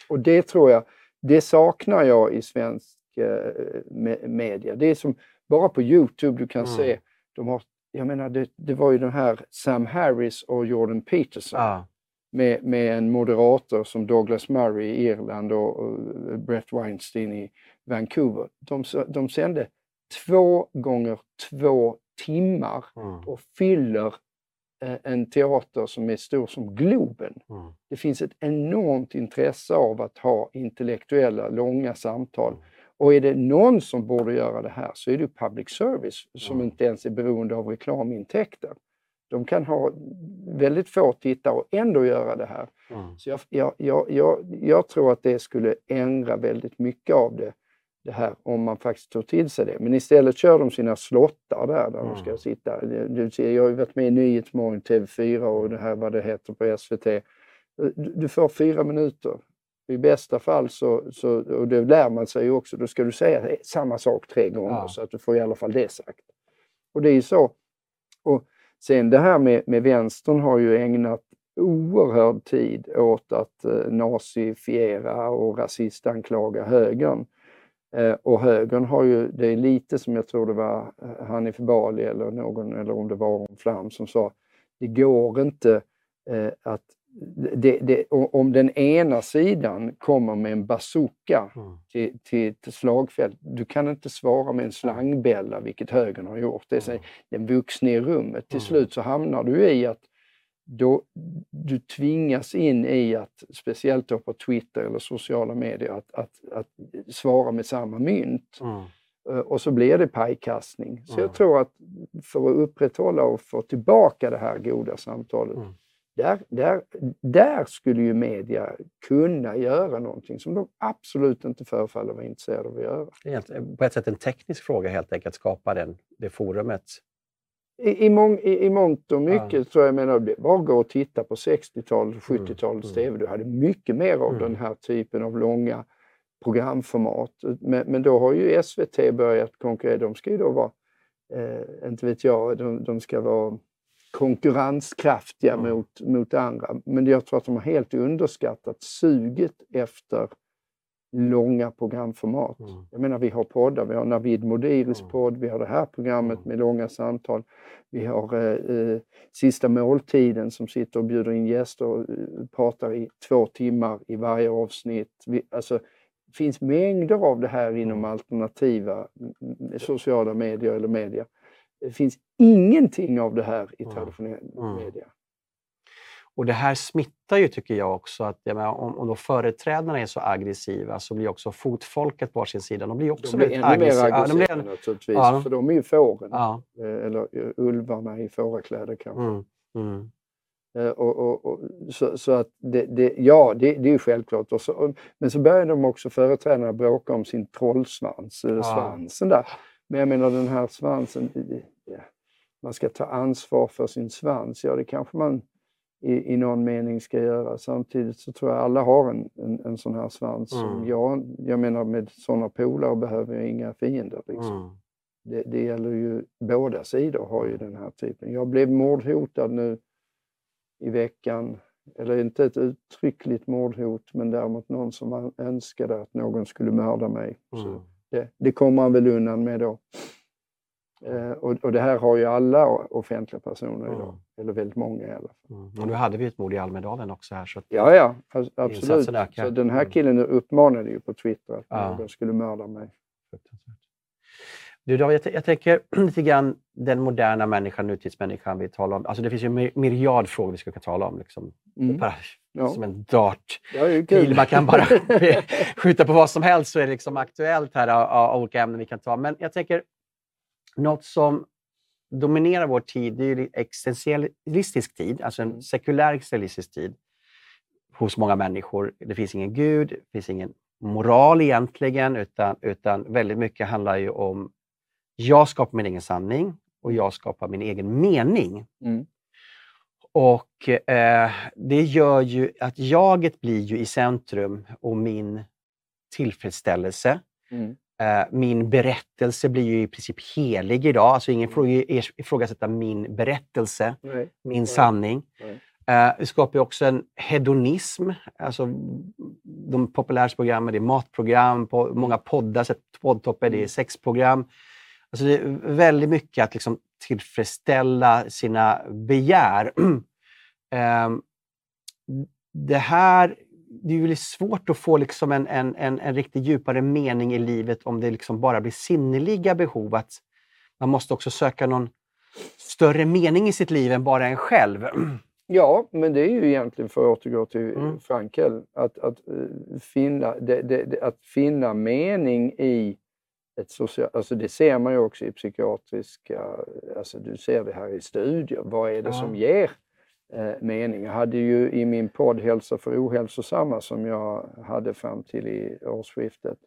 Och det tror jag det saknar jag i svensk eh, media. Det är som bara på Youtube du kan mm. se, de har, jag menar det, det, var ju den här Sam Harris och Jordan Peterson. Ah. Med, med en moderator som Douglas Murray i Irland och, och Brett Weinstein i Vancouver. De, de sände två gånger två timmar mm. och fyller en teater som är stor som Globen. Mm. Det finns ett enormt intresse av att ha intellektuella, långa samtal. Mm. Och är det någon som borde göra det här så är det public service som mm. inte ens är beroende av reklamintäkter. De kan ha väldigt få tittare och ändå göra det här. Mm. Så jag, jag, jag, jag tror att det skulle ändra väldigt mycket av det det här om man faktiskt tog till sig det. Men istället kör de sina slottar där, där mm. de ska mm. sitta. Du ser, jag har ju varit med i Nyhetsmorgon, TV4 och det här vad det heter på SVT. Du får fyra minuter. I bästa fall så, så och det lär man sig ju också, då ska du säga samma sak tre gånger ja. så att du får i alla fall det sagt. Och det är ju så. Och sen det här med, med vänstern har ju ägnat oerhörd tid åt att eh, nazifiera och rasistanklaga högern. Eh, och högern har ju, det är lite som jag tror det var eh, Hanif Bali eller någon, eller om det var Aron Flam som sa, det går inte eh, att det, det, om den ena sidan kommer med en bazooka mm. till, till, till slagfält, du kan inte svara med en slangbälla, vilket högern har gjort. Det är mm. den vuxne i rummet. Till mm. slut så hamnar du i att då du tvingas in i att, speciellt då på Twitter eller sociala medier, att, att, att svara med samma mynt. Mm. Eh, och så blir det pajkastning. Så mm. jag tror att för att upprätthålla och få tillbaka det här goda samtalet, mm. där, där, där skulle ju media kunna göra någonting som de absolut inte förefaller vara intresserade av att göra. Det är på ett sätt en teknisk fråga helt enkelt, att skapa den, det forumet i, i, mång, i, i mångt och mycket ja. tror jag menar, bara gå och titta på 60-talet, 70-talets mm. TV. Du hade mycket mer av mm. den här typen av långa programformat. Men, men då har ju SVT börjat konkurrera. De ska ju då vara, eh, inte vet jag, de, de ska vara konkurrenskraftiga mm. mot, mot andra. Men jag tror att de har helt underskattat suget efter långa programformat. Mm. Jag menar, vi har poddar, vi har Navid Modiris Mm. podd, vi har det här programmet Mm. med långa samtal. Vi har eh, eh, Sista måltiden som sitter och bjuder in gäster och eh, pratar i två timmar i varje avsnitt. Vi, alltså, det finns mängder av det här inom Mm. alternativa mm, sociala medier eller media. Det finns ingenting av det här i traditionell media. Och det här smittar ju, tycker jag också. Att, jag menar, om, om då företrädarna är så aggressiva så blir också fotfolket på sin sida, de blir också De blir väldigt ännu mer aggressiva. Ja, de aggressiva blir, naturligtvis, Ja. för de är ju fåren. ja, Eh, Eller eh, ulvarna i fårakläder kanske. mm, mm, Eh, Och, och, och, så, så att det, det, ja, det, det är ju självklart. Så, men så börjar de också företrädarna bråka om sin trollsvans, eller svansen där. Men jag menar den här svansen, man ska ta ansvar för sin svans. Ja, det kanske man i, i någon mening ska göra. Samtidigt så tror jag alla har en, en, en sån här svans. som Mm. Jag, jag menar med sådana polare behöver jag inga fiender. Liksom. mm. Det, det gäller ju, båda sidor har ju den här typen. Jag blev mordhotad nu i veckan. Eller inte ett uttryckligt mordhot, men däremot någon som önskade att någon skulle mörda mig. Så Mm. det, det kommer man väl undan med då. Eh, och, och det här har ju alla offentliga personer idag. Mm. Eller väldigt många i alla fall. Mm. Och nu hade vi ett mord i Almedalen också här. Så Ja, ja, absolut. Så den här Mm. killen uppmanade ju på Twitter att Ja. någon skulle mörda mig. Du David, jag, jag tänker lite grann den moderna människan, nutidsmänniskan vi talar om. Alltså det finns ju en myriad frågor vi ska kunna tala om. Liksom. Mm. Bara Ja. som en dart. Ja. Man kan bara skjuta på vad som helst så är det liksom aktuellt här av, av olika ämnen vi kan ta. Men jag tänker, något som dominerar vår tid, det är existentialistisk tid, alltså en Mm. sekulär existentialistisk tid hos många människor. Det finns ingen gud, det finns ingen moral egentligen, utan, utan väldigt mycket handlar ju om jag skapar min egen sanning och jag skapar min egen mening. Mm. Och eh, det gör ju att jaget blir ju i centrum och min tillfredsställelse. Mm. Eh, min berättelse blir ju i princip helig idag. Alltså ingen får ju ifrågasätta min berättelse, Nej. min sanning. Nej. Eh, det skapar ju också en hedonism. Alltså, de populära programmen, det är matprogram, på många poddar, poddtoppar, det är Mm. sexprogram. Alltså det är väldigt mycket att liksom tillfredsställa sina begär. Ehm, det här det är ju svårt att få liksom en, en, en, en riktigt djupare mening i livet om det liksom bara blir sinneliga behov. Att man måste också söka någon större mening i sitt liv än bara en själv. Ja, men det är ju egentligen, för att återgå till Mm. Frankel, att, att, eh, finna, det, det, att finna mening i ett socialt... Alltså det ser man ju också i psykiatriska... Alltså du ser det här i studier. Vad är det Ja. som ger eh, mening? Jag hade ju i min podd Hälsa för ohälsosamma som jag hade fram till i årsskiftet,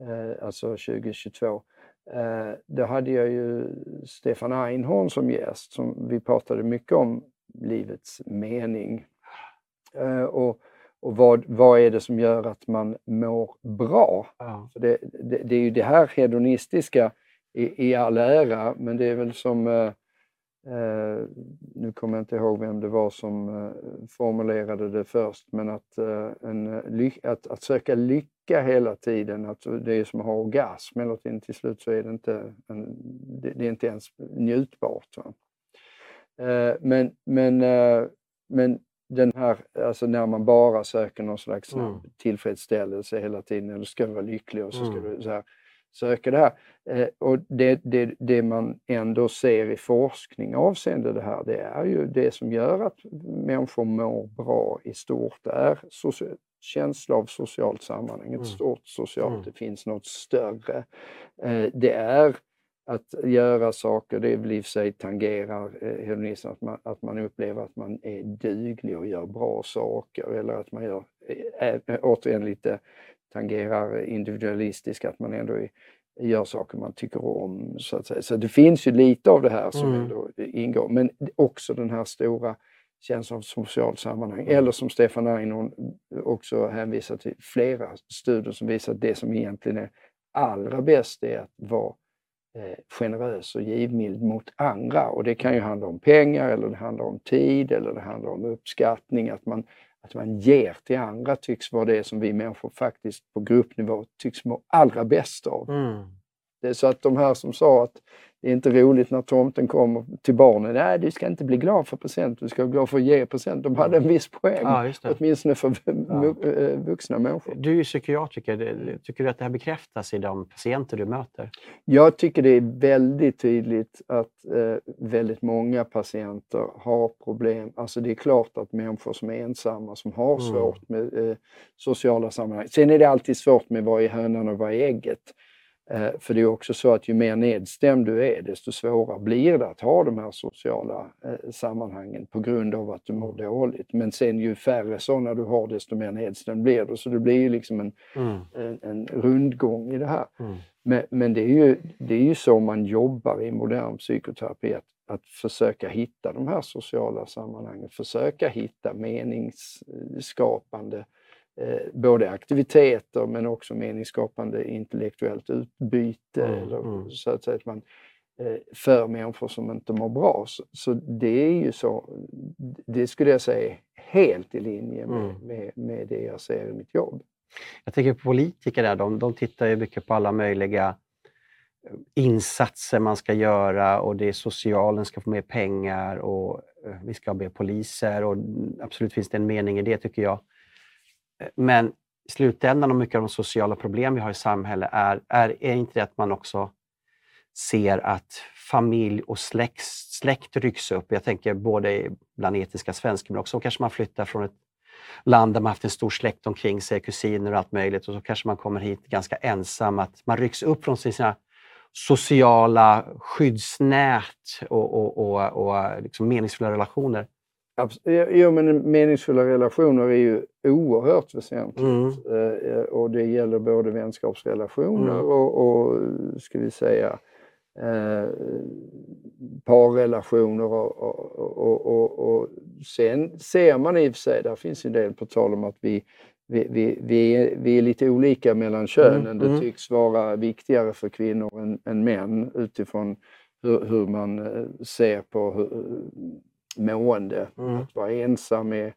eh, alltså 2022. Eh, då hade jag ju Stefan Einhorn som gäst. Som vi pratade mycket om livets mening. Eh, och och vad, vad är det som gör att man mår bra? Ja. Det, det, det är ju det här hedonistiska i, i all ära, men det är väl som eh, nu kommer jag inte ihåg vem det var som eh, formulerade det först, men att, eh, en, eh, att, att söka lycka hela tiden, att det är som att ha orgasm hela tiden, till slut så är det inte, en, det, det är inte ens njutbart. Eh, men, men, eh, men den här, alltså när man bara söker någon slags Mm. tillfredsställelse hela tiden, eller ska vara lycklig och så ska Mm. du så här, söka det här. Eh, och det, det, det man ändå ser i forskning avseende det här, det är ju det som gör att människor mår bra i stort, är känsla av socialt sammanhang, ett Mm. stort socialt, Mm. det finns något större. Eh, det är att göra saker, det vill i sig tangerar eh, hedonism, att man, att man upplever att man är duglig och gör bra saker eller att man gör, eh, återigen lite tangerar individualistiskt, att man ändå är, gör saker man tycker om. Så att säga. Så det finns ju lite av det här som Mm. ändå ingår, men också den här stora känslan av socialt sammanhang. Mm. Eller som Stefan Einhorn också hänvisar till, flera studier som visar att det som egentligen är allra bäst är att vara eh, generös och givmild mot andra. Och det kan ju handla om pengar eller det handlar om tid eller det handlar om uppskattning. Att man, att man ger till andra tycks vara det som vi människor faktiskt på gruppnivå tycks må allra bäst av. Mm. Det är så att de här som sa att det är inte roligt när tomten kommer till barnen. Nej, du ska inte bli glad för present, du ska vara glad för att ge present. De hade en viss poäng, Ja, åtminstone för vu- eh, vuxna människor. Du är psykiatriker. Tycker du att det här bekräftas i de patienter du möter? Jag tycker det är väldigt tydligt att eh, väldigt många patienter har problem. Alltså det är klart att människor som är ensamma, som har Mm. svårt med eh, sociala sammanhang. Sen är det alltid svårt med vad är hönan och vad är ägget. Eh, för det är också så att ju mer nedstämd du är, desto svårare blir det att ha de här sociala eh, sammanhangen på grund av att du mår dåligt. Men sen ju färre sådana du har, desto mer nedstämd blir du. Så det blir ju liksom en, Mm. en, en rundgång i det här. Mm. Men, men det, är ju, det är ju så man jobbar i modern psykoterapi, att, att försöka hitta de här sociala sammanhangen, försöka hitta meningsskapande eh, både aktiviteter men också meningsskapande intellektuellt utbyte. Mm, eller, mm. Så att säga att man, eh, för människor som inte mår bra. Så, så det är ju så, det skulle jag säga helt i linje med, Mm. med, med det jag ser i mitt jobb. Jag tänker på politiker där, de, de tittar ju mycket på alla möjliga eh, insatser man ska göra och det är socialen ska få mer pengar och eh, vi ska ha mer poliser och mm, absolut finns det en mening i det tycker jag. Men i slutändan och mycket av de sociala problem vi har i samhället är, är, är inte det att man också ser att familj och släkt, släkt rycks upp. Jag tänker både bland etiska svenskar men också kanske man flyttar från ett land där man haft en stor släkt omkring sig, kusiner och allt möjligt och så kanske man kommer hit ganska ensam. Att man rycks upp från sina sociala skyddsnät och, och, och, och liksom meningsfulla relationer. Jo, men meningsfulla relationer är ju oerhört väsentligt. Mm. Eh, Och det gäller både vänskapsrelationer Mm. och, och, ska vi säga, eh, parrelationer. Och, och, och, och, och sen ser man i och för sig, där finns en del på tal om att vi, vi, vi, vi, är, vi är lite olika mellan könen. Mm, Det mm. tycks vara viktigare för kvinnor än, än män utifrån hur, hur man eh, ser på hur, mående. Mm. Att vara ensam är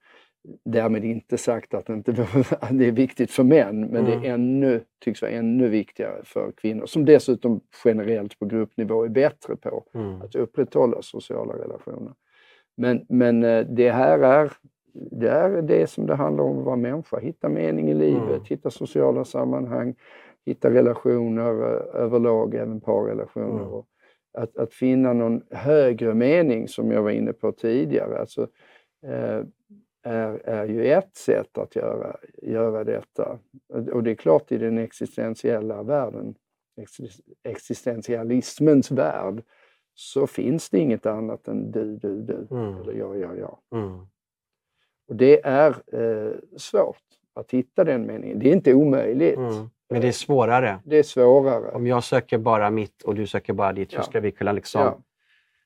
därmed inte sagt att det inte det är viktigt för män, men Mm. det är ännu, tycks vara ännu viktigare för kvinnor som dessutom generellt på gruppnivå är bättre på Mm. att upprätthålla sociala relationer. Men, men eh, det här är det är det som det handlar om att vara människa, hitta mening i livet, Mm. hitta sociala sammanhang, hitta relationer eh, överlag, även parrelationer. Att, att finna någon högre mening som jag var inne på tidigare, alltså, eh, är, är ju ett sätt att göra, göra detta. Och- det är klart i den existentiella världen, exis- existentialismens värld, så finns det inget annat än du, du, du. Mm. Eller jag, jag, jag. Mm. Och det är eh, svårt att hitta den meningen. Det är inte omöjligt. Mm. Men det är svårare. Det är svårare. Om jag söker bara mitt och du söker bara ditt så Ja. ska vi kunna liksom... Ja,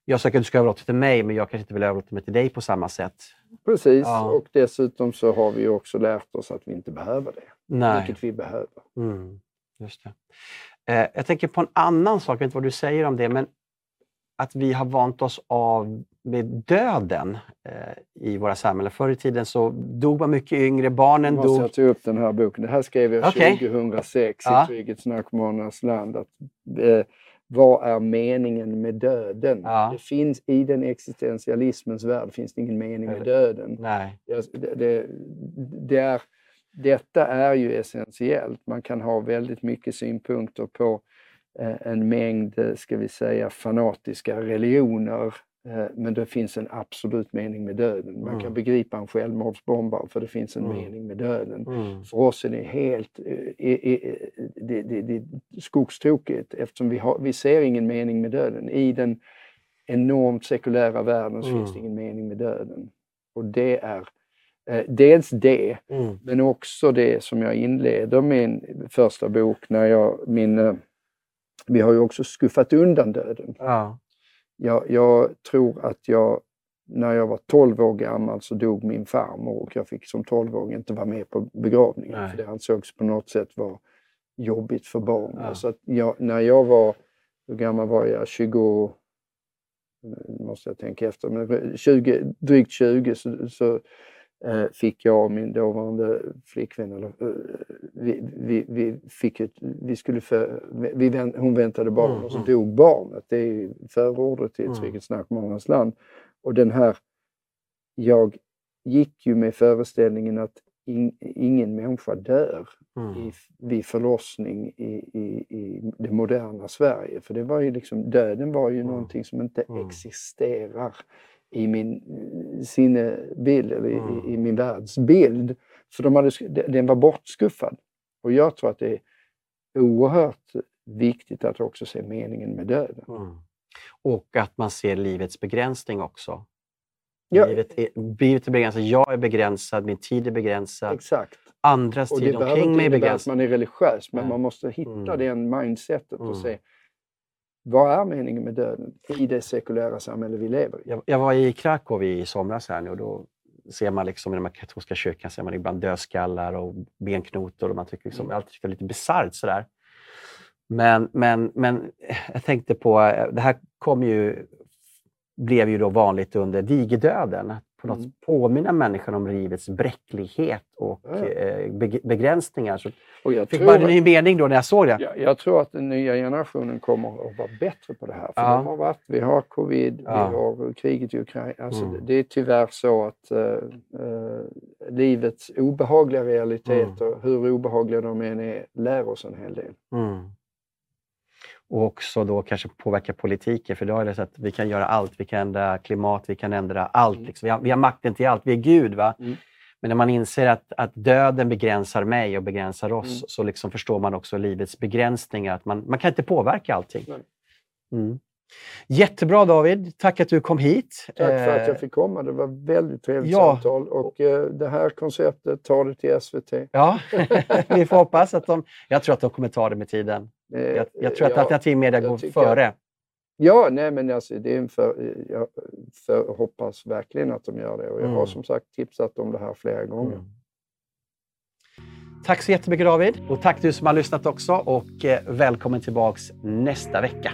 Jag söker att du ska överlåta till mig men jag kanske inte vill överlåta mig till dig på samma sätt. precis. Ja. Och dessutom så har vi ju också lärt oss att vi inte behöver det. Nej. Vilket vi behöver. Mm, just det. Eh, jag tänker på en annan sak, jag vet inte vad du säger om det, men att vi har vant oss av med döden eh, i våra samhällen. Förr i tiden så dog man mycket yngre, barnen måste dog. jag ta upp den här boken. Det här skrev jag Okej. 2006 Ja. i Trygghetsnarkomanernas land. Att, eh, vad är meningen med döden? Ja. Det finns i den existentialismens värld finns det ingen mening med döden. Nej. Det, det, det är, detta är ju essentiellt. Man kan ha väldigt mycket synpunkter på eh, en mängd, eh, ska vi säga, fanatiska religioner. Eh, Men det finns en absolut mening med döden. Man kan Mm. begripa en självmordsbombare för det finns en Mm. mening med döden. Mm. För oss är det helt eh, eh, eh, det, det, det, skogstokigt eftersom vi, har, vi ser ingen mening med döden. I den enormt sekulära världen så Mm. finns det ingen mening med döden. Och det är eh, dels det, Mm. men också det som jag inleder min första bok när jag, min, eh, vi har ju också skuffat undan döden. Ja. Jag, jag tror att jag, när jag var 12 år gammal så dog min farmor och jag fick som 12-åring inte vara med på begravningen Nej. för det ansågs på något sätt vara jobbigt för barn. Ja. Så jag, när jag var, hur gammal var jag? 20, nu måste jag tänka efter, men 20, drygt 20 så, så eh, fick jag och min dåvarande flickvän, eller, eh, vi, vi, vi, fick ett, vi skulle för, vi, hon väntade barn Mm, och så mm. dog barnet. Det är förordet till ett Mm. Vilket snack mångas land. Och den här, jag gick ju med föreställningen att in, ingen människa dör Mm. i, vid förlossning i, i, i det moderna Sverige. För det var ju liksom, döden var ju Mm. någonting som inte Mm. existerar i min eh, sinnebild, eller i, Mm. i, min världsbild. För de hade, den var bortskuffad. Och jag tror att det är oerhört viktigt att också se meningen med döden. Mm. Och att man ser livets begränsning också. Ja, Livet, är, livet är begränsat, jag är begränsad, min tid är begränsad, exakt. andras Och det tid behöver omkring inte mig är innebära att begränsad. man är religiös, men Nej. man måste hitta Mm. den mindsetet Mm. och se vad är meningen med döden i det sekulära samhälle vi lever i? Jag, jag var i Krakow i somras här nu och då ser man liksom i de här katolska kyrkan ser man ibland dödskallar och benknotor och man tycker liksom, jag alltid tycker det är lite bisarrt sådär. Men, men, men jag tänkte på, eh, det här kom ju, blev ju då vanligt under digerdöden. Att på något Mm. påminna människan om livets bräcklighet och Ja, eh, beg- begränsningar. Så Och jag fick bara en ny mening då när jag såg det. Ja, jag tror att den nya generationen kommer att vara bättre på det här. För Ja. de har varit, vi har covid, Ja. vi har kriget i Ukraina. Alltså Mm. det, är tyvärr så att eh, eh, livets obehagliga realiteter, hur obehagliga de än är, lär oss en hel del. Mm. Och också då kanske påverka politiken, för då är det så att vi kan göra allt. Vi kan ändra klimat, vi kan ändra allt. Mm. Liksom. Vi, har, vi har makten till allt, vi är Gud. Va? Mm. Men när man inser att, att döden begränsar mig och begränsar oss, Mm. så liksom förstår man också livets begränsningar. Att man, man kan inte påverka allting. Mm. Jättebra David, tack att du kom hit. Tack för att Eh, jag fick komma. Det var väldigt trevligt ja. samtal. Och eh, det här konceptet, ta det till SVT. Ja, vi får hoppas att de... Jag tror att de kommer ta det med tiden. Eh, Jag, jag tror att ja, alternativ media går tycker- före. Ja, nej men alltså, det är en för, jag för, hoppas verkligen att de gör det. Och jag har Mm. som sagt tipsat om det här flera gånger. Mm. Tack så jättemycket David och tack du som har lyssnat också och eh, välkommen tillbaks nästa vecka.